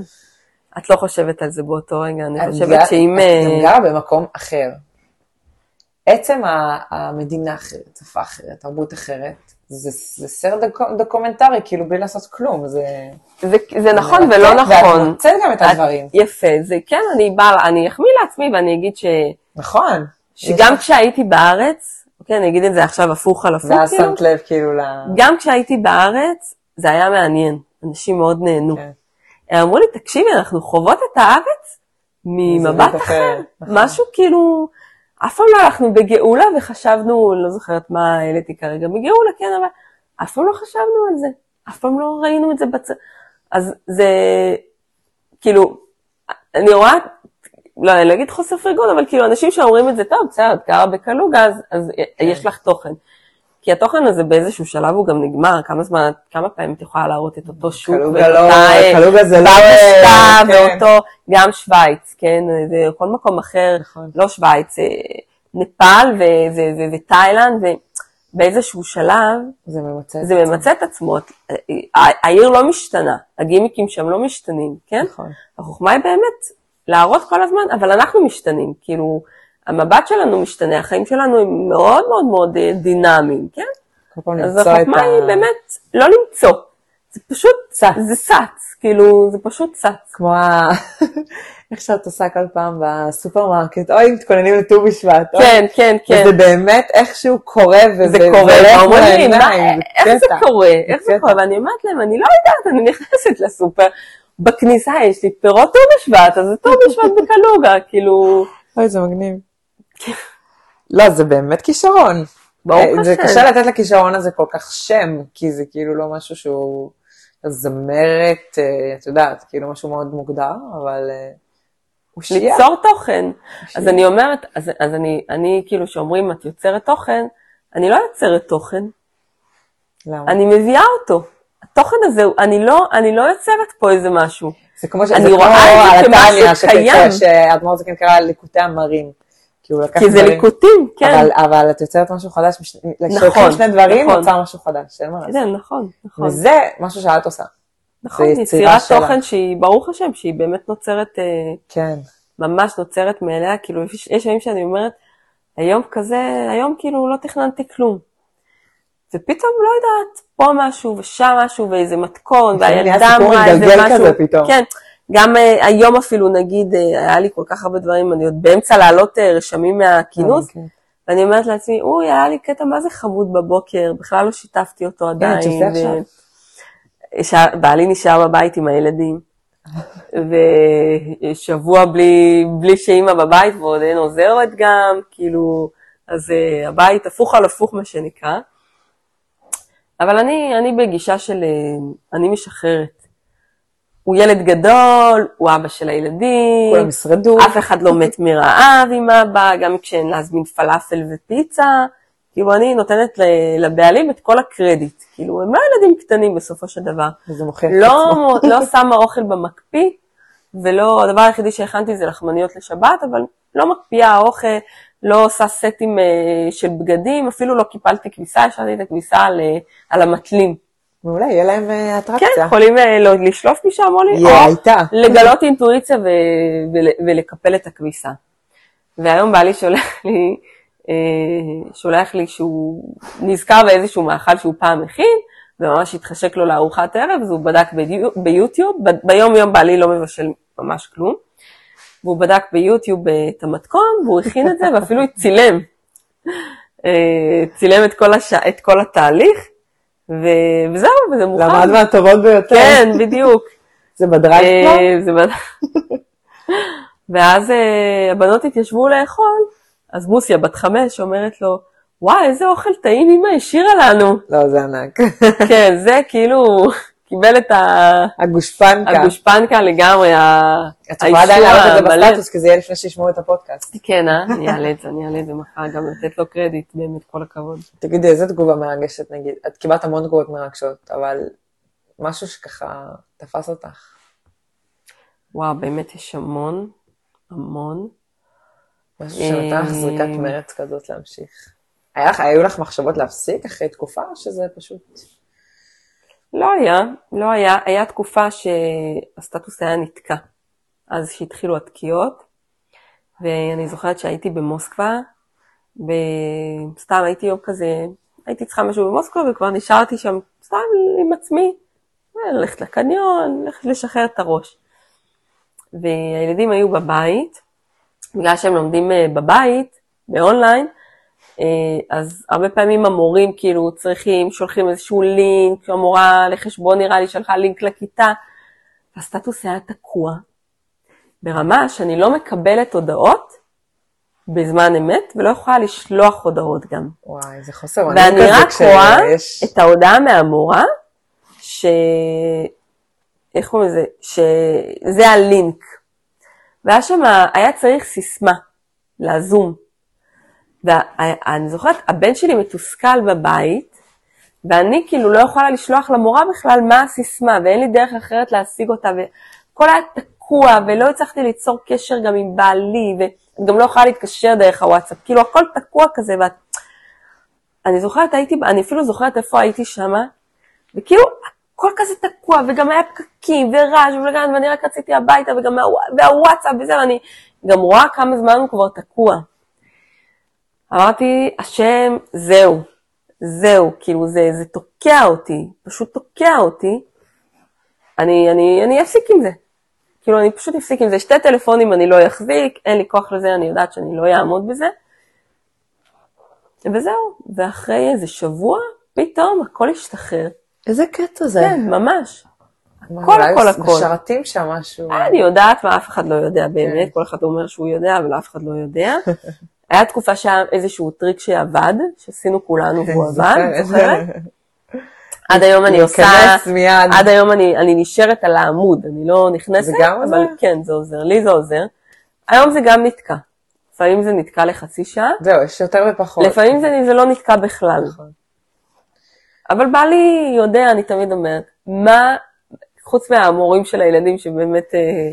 את לא חושבת על זה באותו רגע, אני חושבת שאם... את אה, גרה במקום אחר. עצם המדינה אחרת, שפה אחרת, תרבות אחרת, זה, זה סרט דוק- דוקומנטרי, כאילו בלי לעשות כלום, זה... זה, זה נכון ולא ואת נכון. מוצאת גם את את- הדברים. יפה, זה כן, אני באה, אני אחמיא לעצמי ואני אגיד ש, נכון. שגם כשהייתי בארץ, אוקיי, אני אגיד את זה עכשיו הפוך על הפוך, ואז כאילו, שמת לב כאילו ל... גם כשהייתי בארץ, זה היה מעניין, אנשים מאוד נהנו. כן. הם אמרו לי, תקשיבי, אנחנו חוות את הארץ ממבט אחר. אחרת, נכון. משהו כאילו, אף פעם לא הלכנו בגאולה וחשבנו, לא זוכרת מה העליתי כרגע, בגאולה, כן, אבל אף פעם לא חשבנו על זה. אף פעם לא ראינו את זה בצ... אז זה, כאילו, אני רואה, לא, אני לא אגיד חוסר פרגון, אבל כאילו אנשים שאומרים את זה, טוב, בסדר, את גרה בקלוגה, אז, אז כן. יש לך תוכן. כי התוכן הזה באיזשהו שלב הוא גם נגמר, כמה זמן, כמה פעמים את יכולה להראות את אותו שוק, קלוגה לא, קלוגה זה לא... כן. ואותו, גם שווייץ, כן, וכל מקום אחר, נכון. לא שווייץ, אה, נפאל ותאילנד, ובאיזשהו שלב זה ממצה. זה. ממצה את עצמו, העיר לא משתנה, הגימיקים שם לא משתנים, כן? נכון. החוכמה היא באמת להראות כל הזמן, אבל אנחנו משתנים, כאילו, המבט שלנו משתנה, החיים שלנו הם מאוד מאוד מאוד אה, דינמיים, כן? אז החוכמה. היא באמת לא למצוא, זה פשוט צץ. זה צץ, כאילו, זה פשוט צץ. כמו ה... איך שאת עושה כל פעם בסופרמרקט, אוי, מתכוננים לט"ו בשבט. כן, כן, כן. וזה באמת איכשהו קורה, וזה זה קורה, ואומרים לי, איך זה. קורה, איך זה. קורה, ואני אומרת להם, אני לא יודעת, אני נכנסת לסופר, בכניסה יש לי פירות ט"ו בשבט, אז זה ט"ו בשבט בקלוגה, כאילו, אוי, זה מגניב. לא, זה באמת כישרון. ברוך אה, זה. קשה לתת לכישרון הזה כל כך שם, כי זה כאילו לא משהו שהוא זמרת, אה, את יודעת, כאילו משהו מאוד מוגדר, אבל אה, הוא שיעה. ליצור תוכן. אז אני אומרת, אז, אז אני, אני כאילו, שאומרים את יוצרת תוכן, אני לא יוצרת תוכן, למה? אני מביאה אותו. התוכן הזה, אני לא, אני לא יוצרת פה איזה משהו. זה כמו ש... אני רואה את זה כמשהו קיים. שאדמו"ר זה קרא ליקוטי המרים. כי הוא לקח כי זה ליקוטים, כן. אבל, אבל את יוצרת משהו חדש, נכון, שני דברים, נכון. נוצר משהו חדש, אין מה לעשות. כן, נכון, נכון. וזה משהו שאת עושה. נכון, יצירת. תוכן שהיא, ברוך השם, שהיא באמת נוצרת, אה, כן. ממש נוצרת מאליה, כאילו, יש ימים שאני אומרת, היום כזה, היום כאילו לא תכננתי כלום. ופתאום, לא יודעת, פה משהו ושם משהו ואיזה מתכון, והילדה אמרה איזה משהו. כזה. כן, גם אה, היום אפילו, נגיד, אה, היה לי כל כך הרבה דברים, אני עוד באמצע להעלות אה, רשמים מהכינוס, כן. ואני אומרת לעצמי, אוי, היה לי קטע מה זה חמוד בבוקר, בכלל לא שיתפתי אותו עדיין. כן, תעשה עכשיו. בעלי נשאר בבית עם הילדים, ושבוע בלי, בלי שאימא בבית ועוד אין עוזרת גם, כאילו, אז הבית הפוך על הפוך מה שנקרא. אבל אני, אני בגישה של, אני משחררת. הוא ילד גדול, הוא אבא של הילדים, כולם ישרדו. אף אחד לא מת מרעב עם אבא, גם כשאין להזמין פלאפל ופיצה. כאילו, אני נותנת לבעלים את כל הקרדיט. כאילו, הם לא ילדים קטנים בסופו של דבר. וזה מוכיח את לא, עצמו. לא שמה אוכל במקפיא, ולא, הדבר היחידי שהכנתי זה לחמניות לשבת, אבל לא מקפיאה אוכל, לא עושה סטים אה, של בגדים, אפילו לא קיפלתי כביסה, השארתי את הכביסה על, על המטלים. מעולה, יהיה להם אה, כן, אטרקציה. יכולים אה, לא, לשלוף משם או, הייתה. לגלות אינטואיציה ו, ול, ולקפל את הכביסה. והיום בעלי שולח לי, אה, שולח לי שהוא נזכר באיזשהו מאכל שהוא פעם הכין, וממש התחשק לו לארוחת ערב, אז הוא בדק ביו, ביוטיוב, ביום יום בעלי לא מבשל ממש כלום, והוא בדק ביוטיוב את המתכון, והוא הכין את זה, ואפילו צילם. צילם את כל, הש... את כל התהליך, ו... וזהו, וזה מוכן. למד מהטובות ביותר. כן, בדיוק. זה בדרייב כבר? אה, זה בד- ואז אה, הבנות התיישבו לאכול, אז מוסיה, בת חמש, אומרת לו, וואי, איזה אוכל טעים אמא השאירה לנו. לא, זה ענק. כן, זה כאילו קיבל את ה- הגושפנקה. הגושפנקה לגמרי, ה- את יכולה עדיין האישור את זה המלא. בסטטוס, כי זה יהיה לפני שישמעו את הפודקאסט. כן, אה? אני אעלה את זה, אני אעלה את זה מחר, גם לתת לו קרדיט, באמת, כל הכבוד. תגידי, איזה תגובה מרגשת נגיד? את קיבלת המון תגובות מרגשות, אבל משהו שככה תפס אותך. וואו, באמת יש המון, המון. משהו שנתן לך אה, זריקת מרץ כזאת להמשיך. היו לך מחשבות להפסיק אחרי תקופה, או שזה פשוט... לא היה, לא היה. היה תקופה שהסטטוס היה נתקע. אז שהתחילו התקיעות, ואני זוכרת שהייתי במוסקבה, וסתם הייתי יום כזה, הייתי צריכה משהו במוסקבה, וכבר נשארתי שם סתם עם עצמי, אה, ללכת לקניון, ללכת לשחרר את הראש. והילדים היו בבית, בגלל שהם לומדים אה, בבית, באונליין, אז הרבה פעמים המורים כאילו צריכים, שולחים איזשהו לינק, המורה לחשבון נראה לי שלחה לינק לכיתה, והסטטוס היה תקוע, ברמה שאני לא מקבלת הודעות בזמן אמת, ולא יכולה לשלוח הודעות גם. וואי, זה חוסר ואני רק רואה את ההודעה מהמורה, ש... איך קוראים לזה? שזה הלינק. והיה שם, היה צריך סיסמה לזום. ואני זוכרת, הבן שלי מתוסכל בבית, ואני כאילו לא יכולה לשלוח למורה בכלל מה הסיסמה, ואין לי דרך אחרת להשיג אותה, וכל היה תקוע, ולא הצלחתי ליצור קשר גם עם בעלי, וגם לא יכולה להתקשר דרך הוואטסאפ, כאילו הכל תקוע כזה, ואת... אני זוכרת, הייתי, אני אפילו זוכרת איפה הייתי שמה, וכאילו הכל כזה תקוע, וגם היה פקקים ורעש, ואני רק רציתי הביתה, וגם והוואטסאפ וזה, ואני גם רואה כמה זמן הוא כבר תקוע. אמרתי, השם, זהו, זהו, כאילו זה, זה תוקע אותי, פשוט תוקע אותי, אני, אני, אני אפסיק עם זה. כאילו, אני פשוט אפסיק עם זה. שתי טלפונים אני לא אחזיק, אין לי כוח לזה, אני יודעת שאני לא אעמוד בזה. וזהו, ואחרי איזה שבוע, פתאום הכל השתחרר. איזה קטע זה. כן, ממש. הכל, הכל, הכל. משרתים שם משהו. אני יודעת מה אף אחד לא יודע באמת, כן. כל אחד אומר שהוא יודע, אבל אף אחד לא יודע. היה תקופה שהיה איזשהו טריק שעבד, שעשינו כולנו והוא עבד, זוכרת? עד היום אני עושה, עד היום אני, אני נשארת על העמוד, אני לא נכנסת, זה גם עוזר? אבל כן, זה עוזר, לי זה עוזר. היום זה גם נתקע. לפעמים זה נתקע לחצי שעה. זהו, יש יותר ופחות. לפעמים זה, זה לא נתקע בכלל. נכון. אבל בעלי יודע, אני תמיד אומרת, מה, חוץ מהמורים של הילדים שבאמת... אה,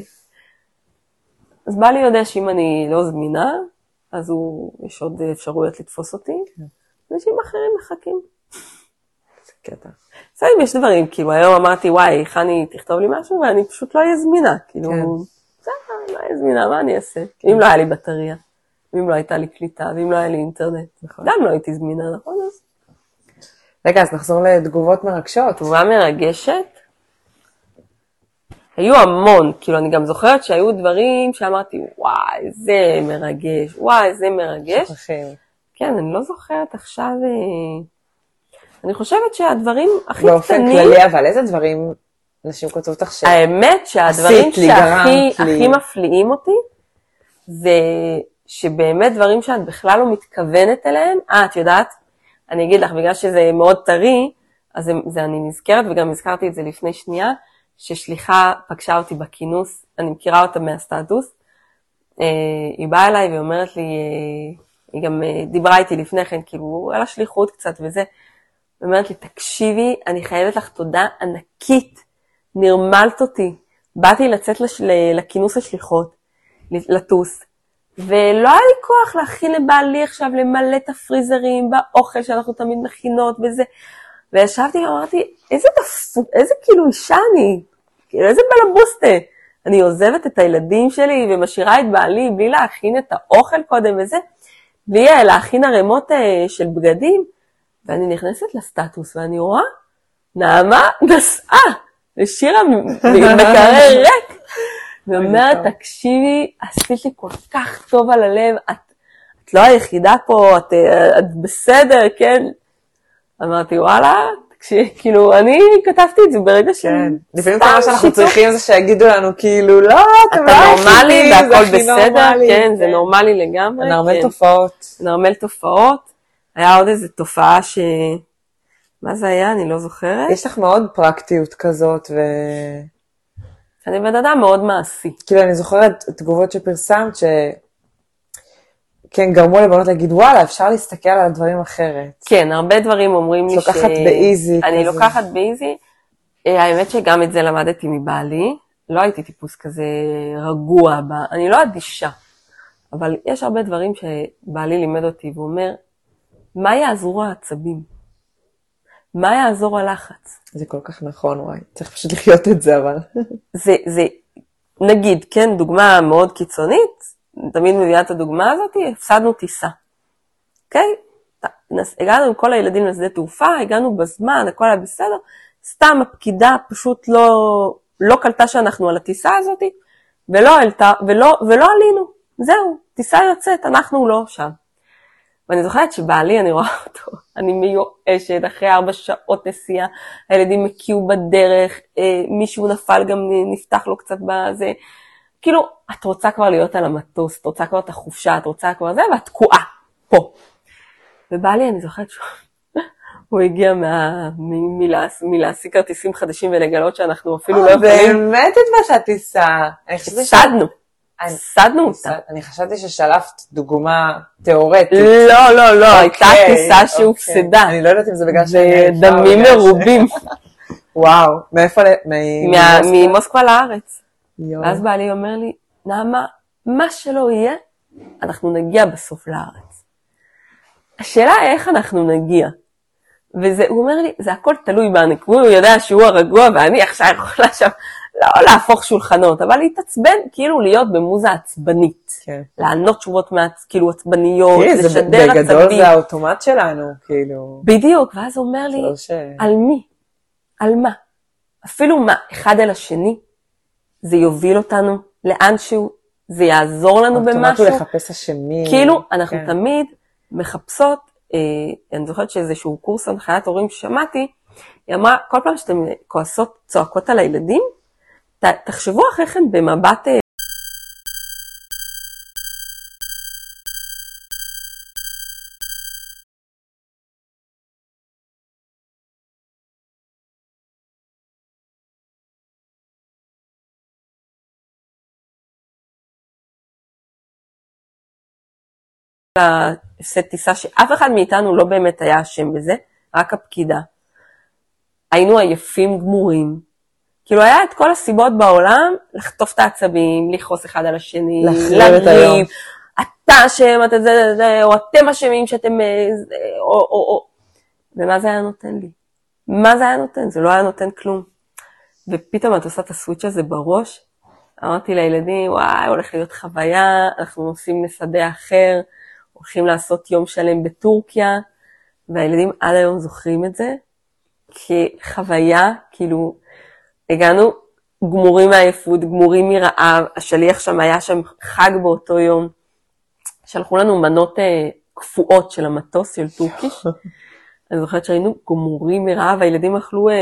אז בעלי יודע שאם אני לא זמינה, אז הוא, יש עוד אפשרויות לתפוס אותי, כן. אנשים אחרים מחכים. זה קטע. לפעמים יש דברים, כאילו היום אמרתי, וואי, חני תכתוב לי משהו, ואני פשוט לא אהיה זמינה, כאילו, כן. בסדר, לא אהיה זמינה, מה אני אעשה? אם לא היה לי בטריה, ואם לא הייתה לי קליטה, ואם לא היה לי אינטרנט, נכון. גם לא הייתי זמינה, נכון? רגע, אז נחזור לתגובות מרגשות. תגובה מרגשת? היו המון, כאילו אני גם זוכרת שהיו דברים שאמרתי, וואי, זה מרגש, וואי, זה מרגש. שוכחים. כן, אני לא זוכרת עכשיו, אה, אני חושבת שהדברים הכי באופן קטנים... באופן כללי, אבל איזה דברים נשים כותבות עכשיו? האמת שהדברים שהכי הכי מפליאים אותי, זה שבאמת דברים שאת בכלל לא מתכוונת אליהם, אה, את יודעת, אני אגיד לך, בגלל שזה מאוד טרי, אז זה, זה אני נזכרת, וגם הזכרתי את זה לפני שנייה, ששליחה פגשה אותי בכינוס, אני מכירה אותה מהסטטוס, אה, היא באה אליי ואומרת לי, אה, היא גם אה, דיברה איתי לפני כן, כאילו, על השליחות קצת וזה, ואומרת לי, תקשיבי, אני חייבת לך תודה ענקית, נרמלת אותי. באתי לצאת לש... לכינוס השליחות, לטוס, ולא היה לי כוח להכין לבעלי עכשיו למלא את הפריזרים באוכל שאנחנו תמיד מכינות וזה. וישבתי ואמרתי, איזה דפוק, איזה כאילו אישה אני, כאילו איזה בלבוסטה. אני עוזבת את הילדים שלי ומשאירה את בעלי בלי להכין את האוכל קודם וזה, בלי אה, להכין ערימות אה, של בגדים, ואני נכנסת לסטטוס ואני רואה, נעמה נסעה לשירה מקרר ריק. ואומרת, תקשיבי, עשית לי כל כך טוב על הלב, את, את לא היחידה פה, את, את בסדר, כן? אמרתי, וואלה, תקשיבי, כאילו, אני כתבתי את זה ברגע ש... כן, לפעמים כל מה שאנחנו צריכים זה שיגידו לנו, כאילו, לא, אתם לא נורמלי, והכל בסדר, כן, זה כן. נורמלי לגמרי. נרמל כן. תופעות. נרמל תופעות. היה עוד איזו תופעה ש... מה זה היה? אני לא זוכרת. יש לך מאוד פרקטיות כזאת, ו... אני בן אדם מאוד מעשי. כאילו, אני זוכרת תגובות שפרסמת, ש... כן, גרמו לבנות להגיד, וואלה, אפשר להסתכל על הדברים אחרת. כן, הרבה דברים אומרים לי ש... לוקחת באיזי. אני כזה. לוקחת באיזי. אה, האמת שגם את זה למדתי מבעלי. לא הייתי טיפוס כזה רגוע, ב... אני לא אדישה, אבל יש הרבה דברים שבעלי לימד אותי, והוא אומר, מה יעזרו העצבים? מה יעזור הלחץ? זה כל כך נכון, וואי, צריך פשוט לחיות את זה, אבל... זה, זה, נגיד, כן, דוגמה מאוד קיצונית, תמיד מביאה את הדוגמה הזאת, הפסדנו טיסה, אוקיי? הגענו עם כל הילדים לשדה תעופה, הגענו בזמן, הכל היה בסדר, סתם הפקידה פשוט לא, לא קלטה שאנחנו על הטיסה הזאת, ולא, העלתה, ולא, ולא עלינו, זהו, טיסה יוצאת, אנחנו לא שם. ואני זוכרת שבעלי, אני רואה אותו, אני מיואשת, אחרי ארבע שעות נסיעה, הילדים הקיאו בדרך, אה, מישהו נפל גם נפתח לו קצת בזה. כאילו, את רוצה כבר להיות על המטוס, את רוצה כבר את החופשה, את רוצה כבר זה, ואת תקועה, פה. ובעלי, אני זוכרת שהוא הוא הגיע מה, מ, מלהש, מלהשיג כרטיסים חדשים ולגלות שאנחנו אפילו לא יכולים. באמת התבשת טיסה. הפסדנו. הפסדנו אותה. אני חשבתי ששלפת דוגמה תיאורטית. לא, לא, לא, הייתה אוקיי, טיסה אוקיי. שהופסדה. אני לא יודעת אם זה בגלל שאני... דמים מרובים. וואו, מאיפה? מה-? ממוסקבה לארץ. יואו. ואז בעלי אומר לי, נעמה, מה שלא יהיה, אנחנו נגיע בסוף לארץ. השאלה היא איך אנחנו נגיע. והוא אומר לי, זה הכל תלוי בנו, הוא יודע שהוא הרגוע ואני עכשיו יכולה שם, לא להפוך שולחנות, אבל להתעצבן, כאילו להיות במוזה עצבנית. כן. לענות תשובות מעצ... כאילו עצבניות, זה לשדר בגדול עצבים. זה האוטומט שלנו, כאילו. בדיוק, ואז הוא אומר לי, ש... על מי? על מה? אפילו מה, אחד אל השני, זה יוביל אותנו לאנשהו, זה יעזור לנו במשהו. הוא לחפש אשמים. כאילו, אנחנו כן. תמיד מחפשות, אה, אני זוכרת שאיזשהו קורס הנחיית הורים ששמעתי, היא אמרה, כל פעם שאתם כועסות, צועקות על הילדים, ת, תחשבו אחרי כן במבט הפסד טיסה שאף אחד מאיתנו לא באמת היה אשם בזה, רק הפקידה. היינו עייפים גמורים. כאילו היה את כל הסיבות בעולם לחטוף את העצבים, לכעוס אחד על השני. לריב, אתה אשם, אתה זה, זה, זה, או אתם אשמים שאתם... אה, זה, או, או, או. ומה זה היה נותן לי? מה זה היה נותן? זה לא היה נותן כלום. ופתאום את עושה את הסוויץ' הזה בראש, אמרתי לילדים, וואי, הולך להיות חוויה, אנחנו נוסעים לשדה אחר, הולכים לעשות יום שלם בטורקיה, והילדים עד היום זוכרים את זה, כחוויה, כאילו, הגענו גמורים מעייפות, גמורים מרעב, השליח שם היה שם חג באותו יום, שלחו לנו מנות אה, קפואות של המטוס של טורקיש. אני זוכרת שהיינו גמורים מרעב, הילדים אכלו אה,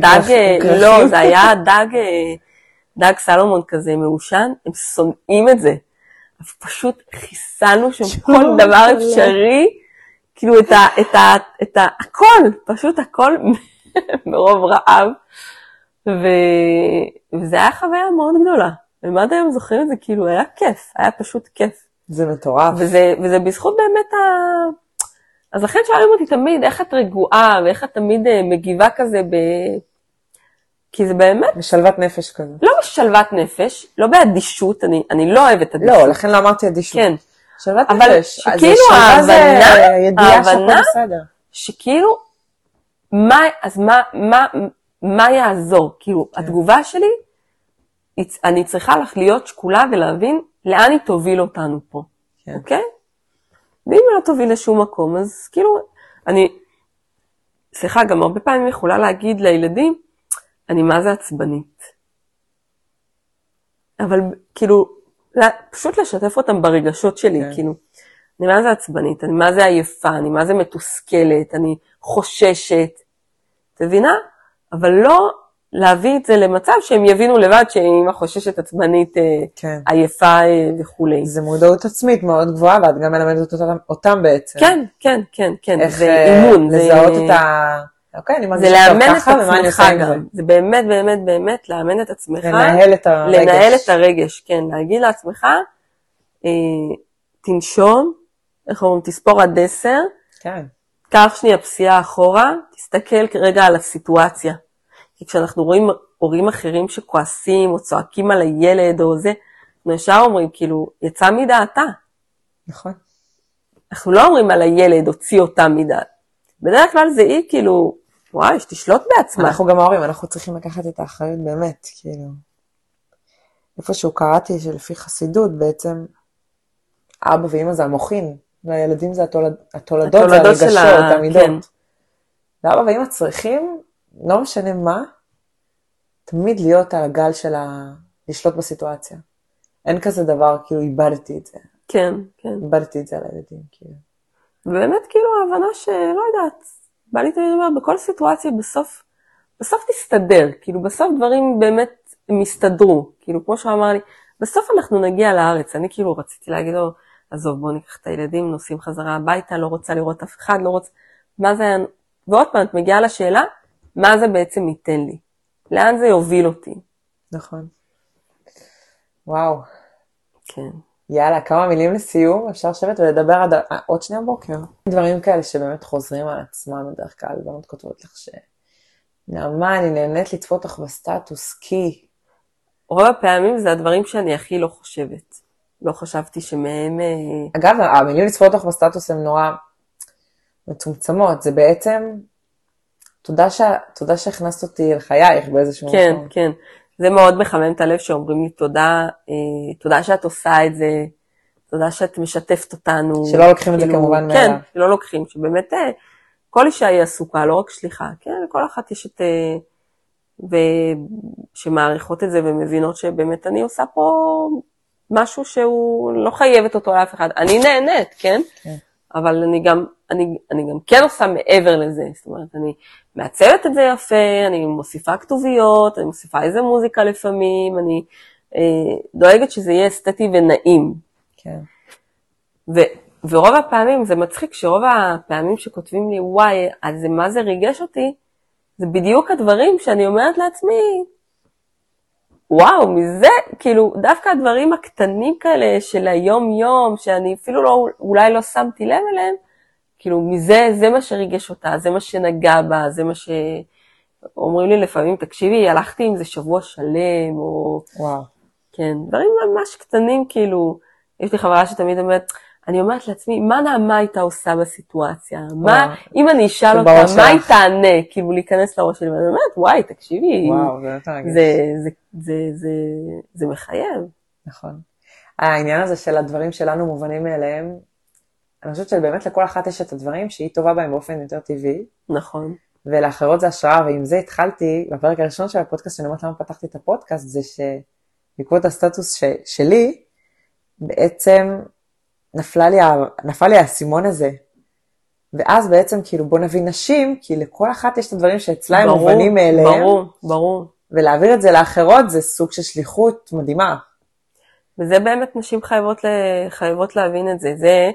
דג, אה. לא, זה היה דג, אה, דג סלומון כזה מעושן, הם שונאים את זה. פשוט חיסלנו שם כל דבר אפשרי, כאילו את ה... את ה... את ה... הכל, פשוט הכל מרוב רעב. ו... וזה היה חוויה מאוד גדולה. ומה היום זוכרים את זה, כאילו היה כיף, היה פשוט כיף. זה מטורף. וזה, וזה בזכות באמת ה... אז לכן שואלים אותי תמיד, איך את רגועה, ואיך את תמיד אה, מגיבה כזה ב... כי זה באמת משלוות נפש כזה. לא בשלוות נפש, לא באדישות, אני, אני לא אוהבת אדישות. לא, לכן לא אמרתי אדישות. כן, שלוות אבל נפש. אז שכאילו שלווה זה ההבנה- ההבנה-. שכאילו, מה, אז מה, מה, מה יעזור? כאילו, כן. התגובה שלי, אני צריכה לך להיות שקולה ולהבין לאן היא תוביל אותנו פה, כן. אוקיי? ואם היא לא תוביל לשום מקום, אז כאילו, אני, סליחה, גם הרבה פעמים יכולה להגיד לילדים, אני מה זה עצבנית. אבל כאילו, לא- פשוט לשתף אותם ברגשות שלי, כן. כאילו, אני מה זה עצבנית, אני מה זה עייפה, אני מה זה מתוסכלת, אני חוששת, את מבינה? אבל לא להביא את זה למצב שהם יבינו לבד שאמא חוששת עצבנית, אה, כן. עייפה אה, וכולי. זה מודעות עצמית מאוד גבוהה, ואת גם מלמדת אותם, אותם בעצם. כן, כן, כן, כן, איך זה אה, אימון, זה- לזהות את ה... אוקיי, אני מרגישה טוב ככה, ומה אני עושה עם זה? גם, זה באמת באמת באמת לאמן את עצמך, לנהל את הרגש. לנהל את הרגש, כן, להגיד לעצמך, אה, תנשום, איך אומרים, תספור עד עשר, כן. קח שנייה פסיעה אחורה, תסתכל רגע על הסיטואציה. כי כשאנחנו רואים הורים אחרים שכועסים או צועקים על הילד או זה, אנחנו ישר אומרים, כאילו, יצא מדעתה. נכון. אנחנו לא אומרים על הילד, הוציא אותה מדעת. בדרך כלל זה היא, כאילו, וואי, שתשלוט בעצמה. אנחנו גם ההורים, אנחנו צריכים לקחת את האחריות באמת, כאילו. איפשהו קראתי שלפי חסידות בעצם אבא ואמא זה המוחין, והילדים זה התולד, התולדות, זה התולדות של הרגשות, ה- המידות. כן. ואבא ואמא צריכים, לא משנה מה, תמיד להיות על הגל של ה... לשלוט בסיטואציה. אין כזה דבר, כאילו איבדתי את זה. כן, כן. איבדתי את זה על הילדים, כאילו. ובאמת כאילו ההבנה שלא יודעת, בא לי תמיד לומר, בכל סיטואציה בסוף, בסוף תסתדר, כאילו בסוף דברים באמת הם יסתדרו, כאילו כמו שהוא אמר לי, בסוף אנחנו נגיע לארץ, אני כאילו רציתי להגיד לו, עזוב בוא ניקח את הילדים, נוסעים חזרה הביתה, לא רוצה לראות אף אחד, לא רוצה, מה זה, ועוד פעם את מגיעה לשאלה, מה זה בעצם ייתן לי? לאן זה יוביל אותי? נכון. וואו. כן. יאללה, כמה מילים לסיום, אפשר לשבת ולדבר עד אה, עוד שנייה בוקר. דברים כאלה שבאמת חוזרים על עצמם בדרך כלל, בנות כותבות לך ש... נעמה, אני נהנית לצפות אותך בסטטוס, כי... רוב הפעמים זה הדברים שאני הכי לא חושבת. לא חשבתי שמהם... אה, אגב, המילים לצפות אותך בסטטוס הן נורא מצומצמות, זה בעצם... תודה, ש... תודה שהכנסת אותי לחייך באיזשהו כן, מקום. כן, כן. זה מאוד מחמם את הלב שאומרים לי תודה, אה, תודה שאת עושה את זה, תודה שאת משתפת אותנו. שלא לוקחים את זה כאילו, כמובן מאליו. כן, שלא לוקחים, שבאמת אה, כל אישה היא עסוקה, לא רק שליחה, כן, לכל אחת יש את... אה, ושמעריכות את זה ומבינות שבאמת אני עושה פה משהו שהוא לא חייבת אותו לאף אחד. אני נהנית, כן? כן. אבל אני גם, אני, אני גם כן עושה מעבר לזה, זאת אומרת, אני מעצבת את זה יפה, אני מוסיפה כתוביות, אני מוסיפה איזה מוזיקה לפעמים, אני אה, דואגת שזה יהיה אסתטי ונעים. כן. ו, ורוב הפעמים, זה מצחיק שרוב הפעמים שכותבים לי, וואי, אז זה מה זה ריגש אותי, זה בדיוק הדברים שאני אומרת לעצמי, וואו, מזה, כאילו, דווקא הדברים הקטנים כאלה של היום-יום, שאני אפילו לא, אולי לא שמתי לב אליהם, כאילו, מזה, זה מה שריגש אותה, זה מה שנגע בה, זה מה ש... אומרים לי לפעמים, תקשיבי, הלכתי עם זה שבוע שלם, או... וואו. כן, דברים ממש קטנים, כאילו, יש לי חברה שתמיד אומרת, אני אומרת לעצמי, מה נעמה הייתה עושה בסיטואציה? מה, אם אני אשאל אותה, מה היא תענה? כאילו, להיכנס לראש שלי, ואני אומרת, וואי, תקשיבי, וואו, זה, זה, זה, זה, זה, זה מחייב. נכון. העניין הזה של הדברים שלנו מובנים מאליהם, אני חושבת שבאמת לכל אחת יש את הדברים שהיא טובה בהם באופן יותר טבעי. נכון. ולאחרות זה השראה, ועם זה התחלתי, בפרק הראשון של הפודקאסט, שאני אומרת למה פתחתי את הפודקאסט, זה שבעקבות הסטטוס ש, שלי, בעצם נפלה לי, נפל לי האסימון הזה. ואז בעצם כאילו בוא נביא נשים, כי לכל אחת יש את הדברים שאצלה הם מובנים מאליהם. ברור, ברור. ולהעביר את זה לאחרות זה סוג של שליחות מדהימה. וזה באמת נשים חייבות, חייבות להבין את זה. זה,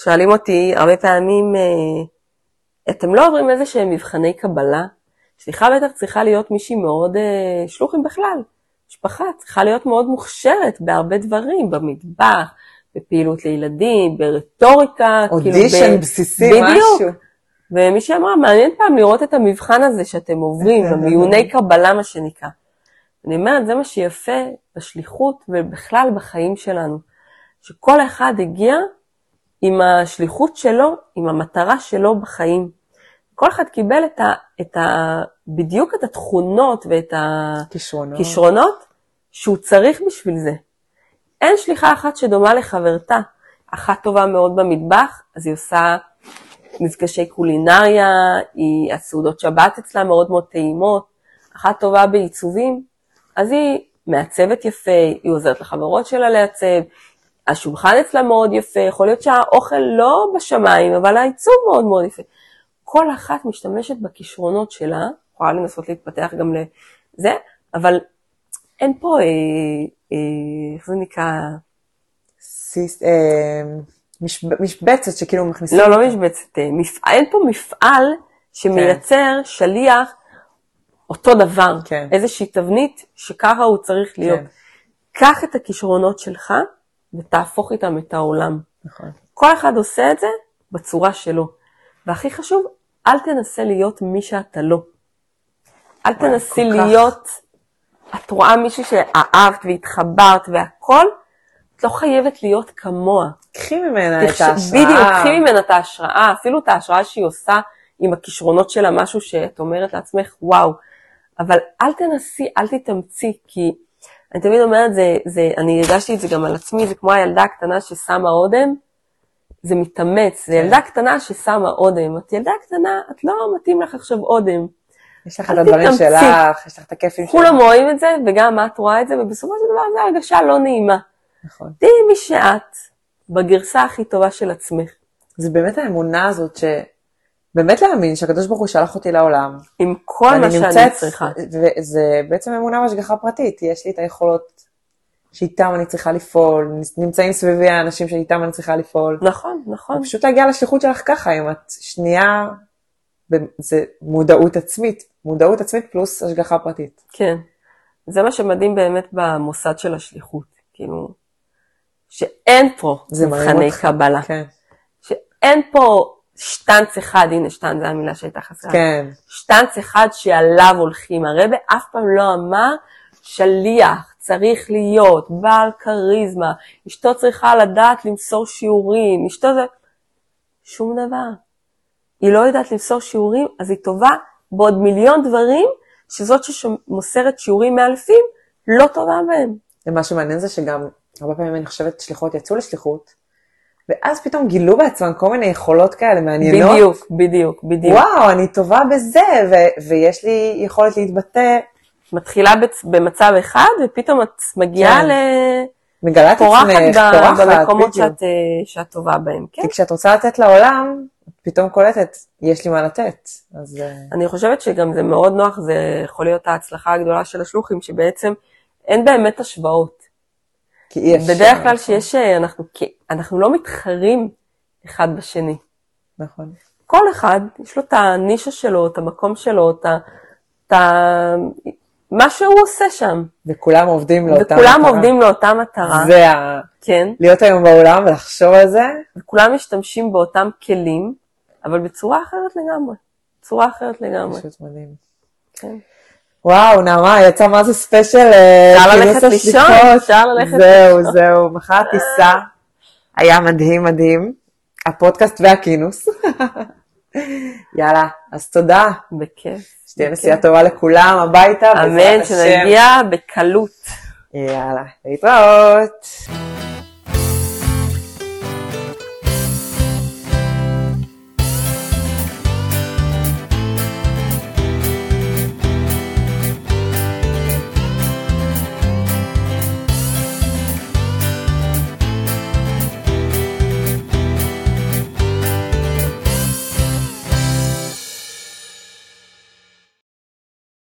שואלים אותי הרבה פעמים, אה, אתם לא עוברים איזה שהם מבחני קבלה? סליחה בטח צריכה להיות מישהי מאוד, אה, שלוחים בכלל, משפחה צריכה להיות מאוד מוכשרת בהרבה דברים, במטבח, בפעילות לילדים, ברטוריקה. אודישן כאילו ב... בסיסי, בדיוק. משהו. ומישהי אמרה, מעניין פעם לראות את המבחן הזה שאתם עוברים, במיוני קבלה מה שנקרא. אני אומרת, זה מה שיפה בשליחות ובכלל בחיים שלנו, שכל אחד הגיע עם השליחות שלו, עם המטרה שלו בחיים. כל אחד קיבל את ה, את ה, בדיוק את התכונות ואת הכישרונות שהוא צריך בשביל זה. אין שליחה אחת שדומה לחברתה. אחת טובה מאוד במטבח, אז היא עושה מפגשי קולינריה, היא, הסעודות שבת אצלה מאוד מאוד טעימות. אחת טובה בעיצובים, אז היא מעצבת יפה, היא עוזרת לחברות שלה לעצב, השולחן אצלה מאוד יפה, יכול להיות שהאוכל לא בשמיים, אבל העיצוב מאוד מאוד יפה. כל אחת משתמשת בכישרונות שלה, יכולה לנסות להתפתח גם לזה, אבל אין פה אה, אה, איך זה נקרא? אה, מש, משבצת שכאילו מכניסים... לא, לא משבצת, אין פה מפעל שמייצר כן. שליח אותו דבר, כן. איזושהי תבנית שככה הוא צריך להיות. כן. קח את הכישרונות שלך ותהפוך איתם את העולם. נכון. כל אחד עושה את זה בצורה שלו. והכי חשוב, אל תנסה להיות מי שאתה לא. אל תנסי להיות את רואה מישהי שאהבת והתחברת והכל, את לא חייבת להיות כמוה. קחי ממנה תחש... את ההשראה. בדיוק, קחי ממנה את ההשראה, אפילו את ההשראה שהיא עושה עם הכישרונות שלה, משהו שאת אומרת לעצמך, וואו. אבל אל תנסי, אל תתאמצי, כי אני תמיד אומרת, זה, זה, אני הרגשתי את זה גם על עצמי, זה כמו הילדה הקטנה ששמה אודם, זה מתאמץ, זה כן. ילדה קטנה ששמה אודם. את ילדה קטנה, את לא מתאים לך עכשיו אודם. יש לך את הדברים שלך, יש לך את הכיפים שלך. כולם רואים את זה, וגם את רואה את זה, ובסופו של דבר זו הרגשה לא נעימה. נכון. תהיי מי שאת, בגרסה הכי טובה של עצמך. זה באמת האמונה הזאת ש... באמת להאמין שהקדוש ברוך הוא שלח אותי לעולם. עם כל מה שאני נמצאת, צריכה. וזה בעצם אמונה והשגחה פרטית, יש לי את היכולות שאיתם אני צריכה לפעול, נמצאים סביבי האנשים שאיתם אני צריכה לפעול. נכון, נכון. פשוט להגיע לשליחות שלך ככה, אם את שנייה, זה מודעות עצמית, מודעות עצמית פלוס השגחה פרטית. כן. זה מה שמדהים באמת במוסד של השליחות, כאילו, שאין פה מבחני קבלה. כן. שאין פה שטנץ אחד, הנה שטנץ זה המילה שהייתה חסרה. כן. שטנץ אחד שעליו הולכים. הרבה אף פעם לא אמר שליח צריך להיות בעל כריזמה, אשתו צריכה לדעת למסור שיעורים, אשתו זה... שום דבר. היא לא יודעת למסור שיעורים, אז היא טובה בעוד מיליון דברים, שזאת שמוסרת שיעורים מאלפים, לא טובה בהם. ומה שמעניין זה שגם, הרבה פעמים אני חושבת שליחות יצאו לשליחות, ואז פתאום גילו בעצמם כל מיני יכולות כאלה מעניינות. בדיוק, בדיוק, בדיוק. וואו, אני טובה בזה, ו- ויש לי יכולת להתבטא. מתחילה בצ- במצב אחד, ופתאום את מגיעה כן. ל... מגלה את פורחת עצמך, ב- פורחת, במקומות בדיוק. שאת, אה, שאת טובה בהם, כן? כי כשאת רוצה לתת לעולם, פתאום קולטת, יש לי מה לתת. אז אה, אני חושבת שגם זה מאוד נוח, זה יכול להיות ההצלחה הגדולה של השלוחים, שבעצם אין באמת השוואות. כי אי אפשר. בדרך כלל שיש, אה, אנחנו, אנחנו לא מתחרים אחד בשני. נכון. כל אחד, יש לו את הנישה שלו, את המקום שלו, את ה... את ה... מה שהוא עושה שם. וכולם עובדים לאותה וכולם מטרה. עובדים לאותה מטרה. זה ה... כן. להיות היום בעולם ולחשוב על זה, וכולם משתמשים באותם כלים, אבל בצורה אחרת לגמרי. צורה אחרת לגמרי. פשוט מדהים. כן. וואו, נעמה, יצא מה זה ספיישל אה, אפשר כינוס ללכת לישון. אפשר ללכת זהו, לישון. זהו, מחר טיסה. היה מדהים, מדהים. הפודקאסט והכינוס. יאללה, אז תודה. בכיף. שתהיה. נסיעה טובה לכולם, הביתה. אמן. שנגיע בקלות. יאללה, להתראות.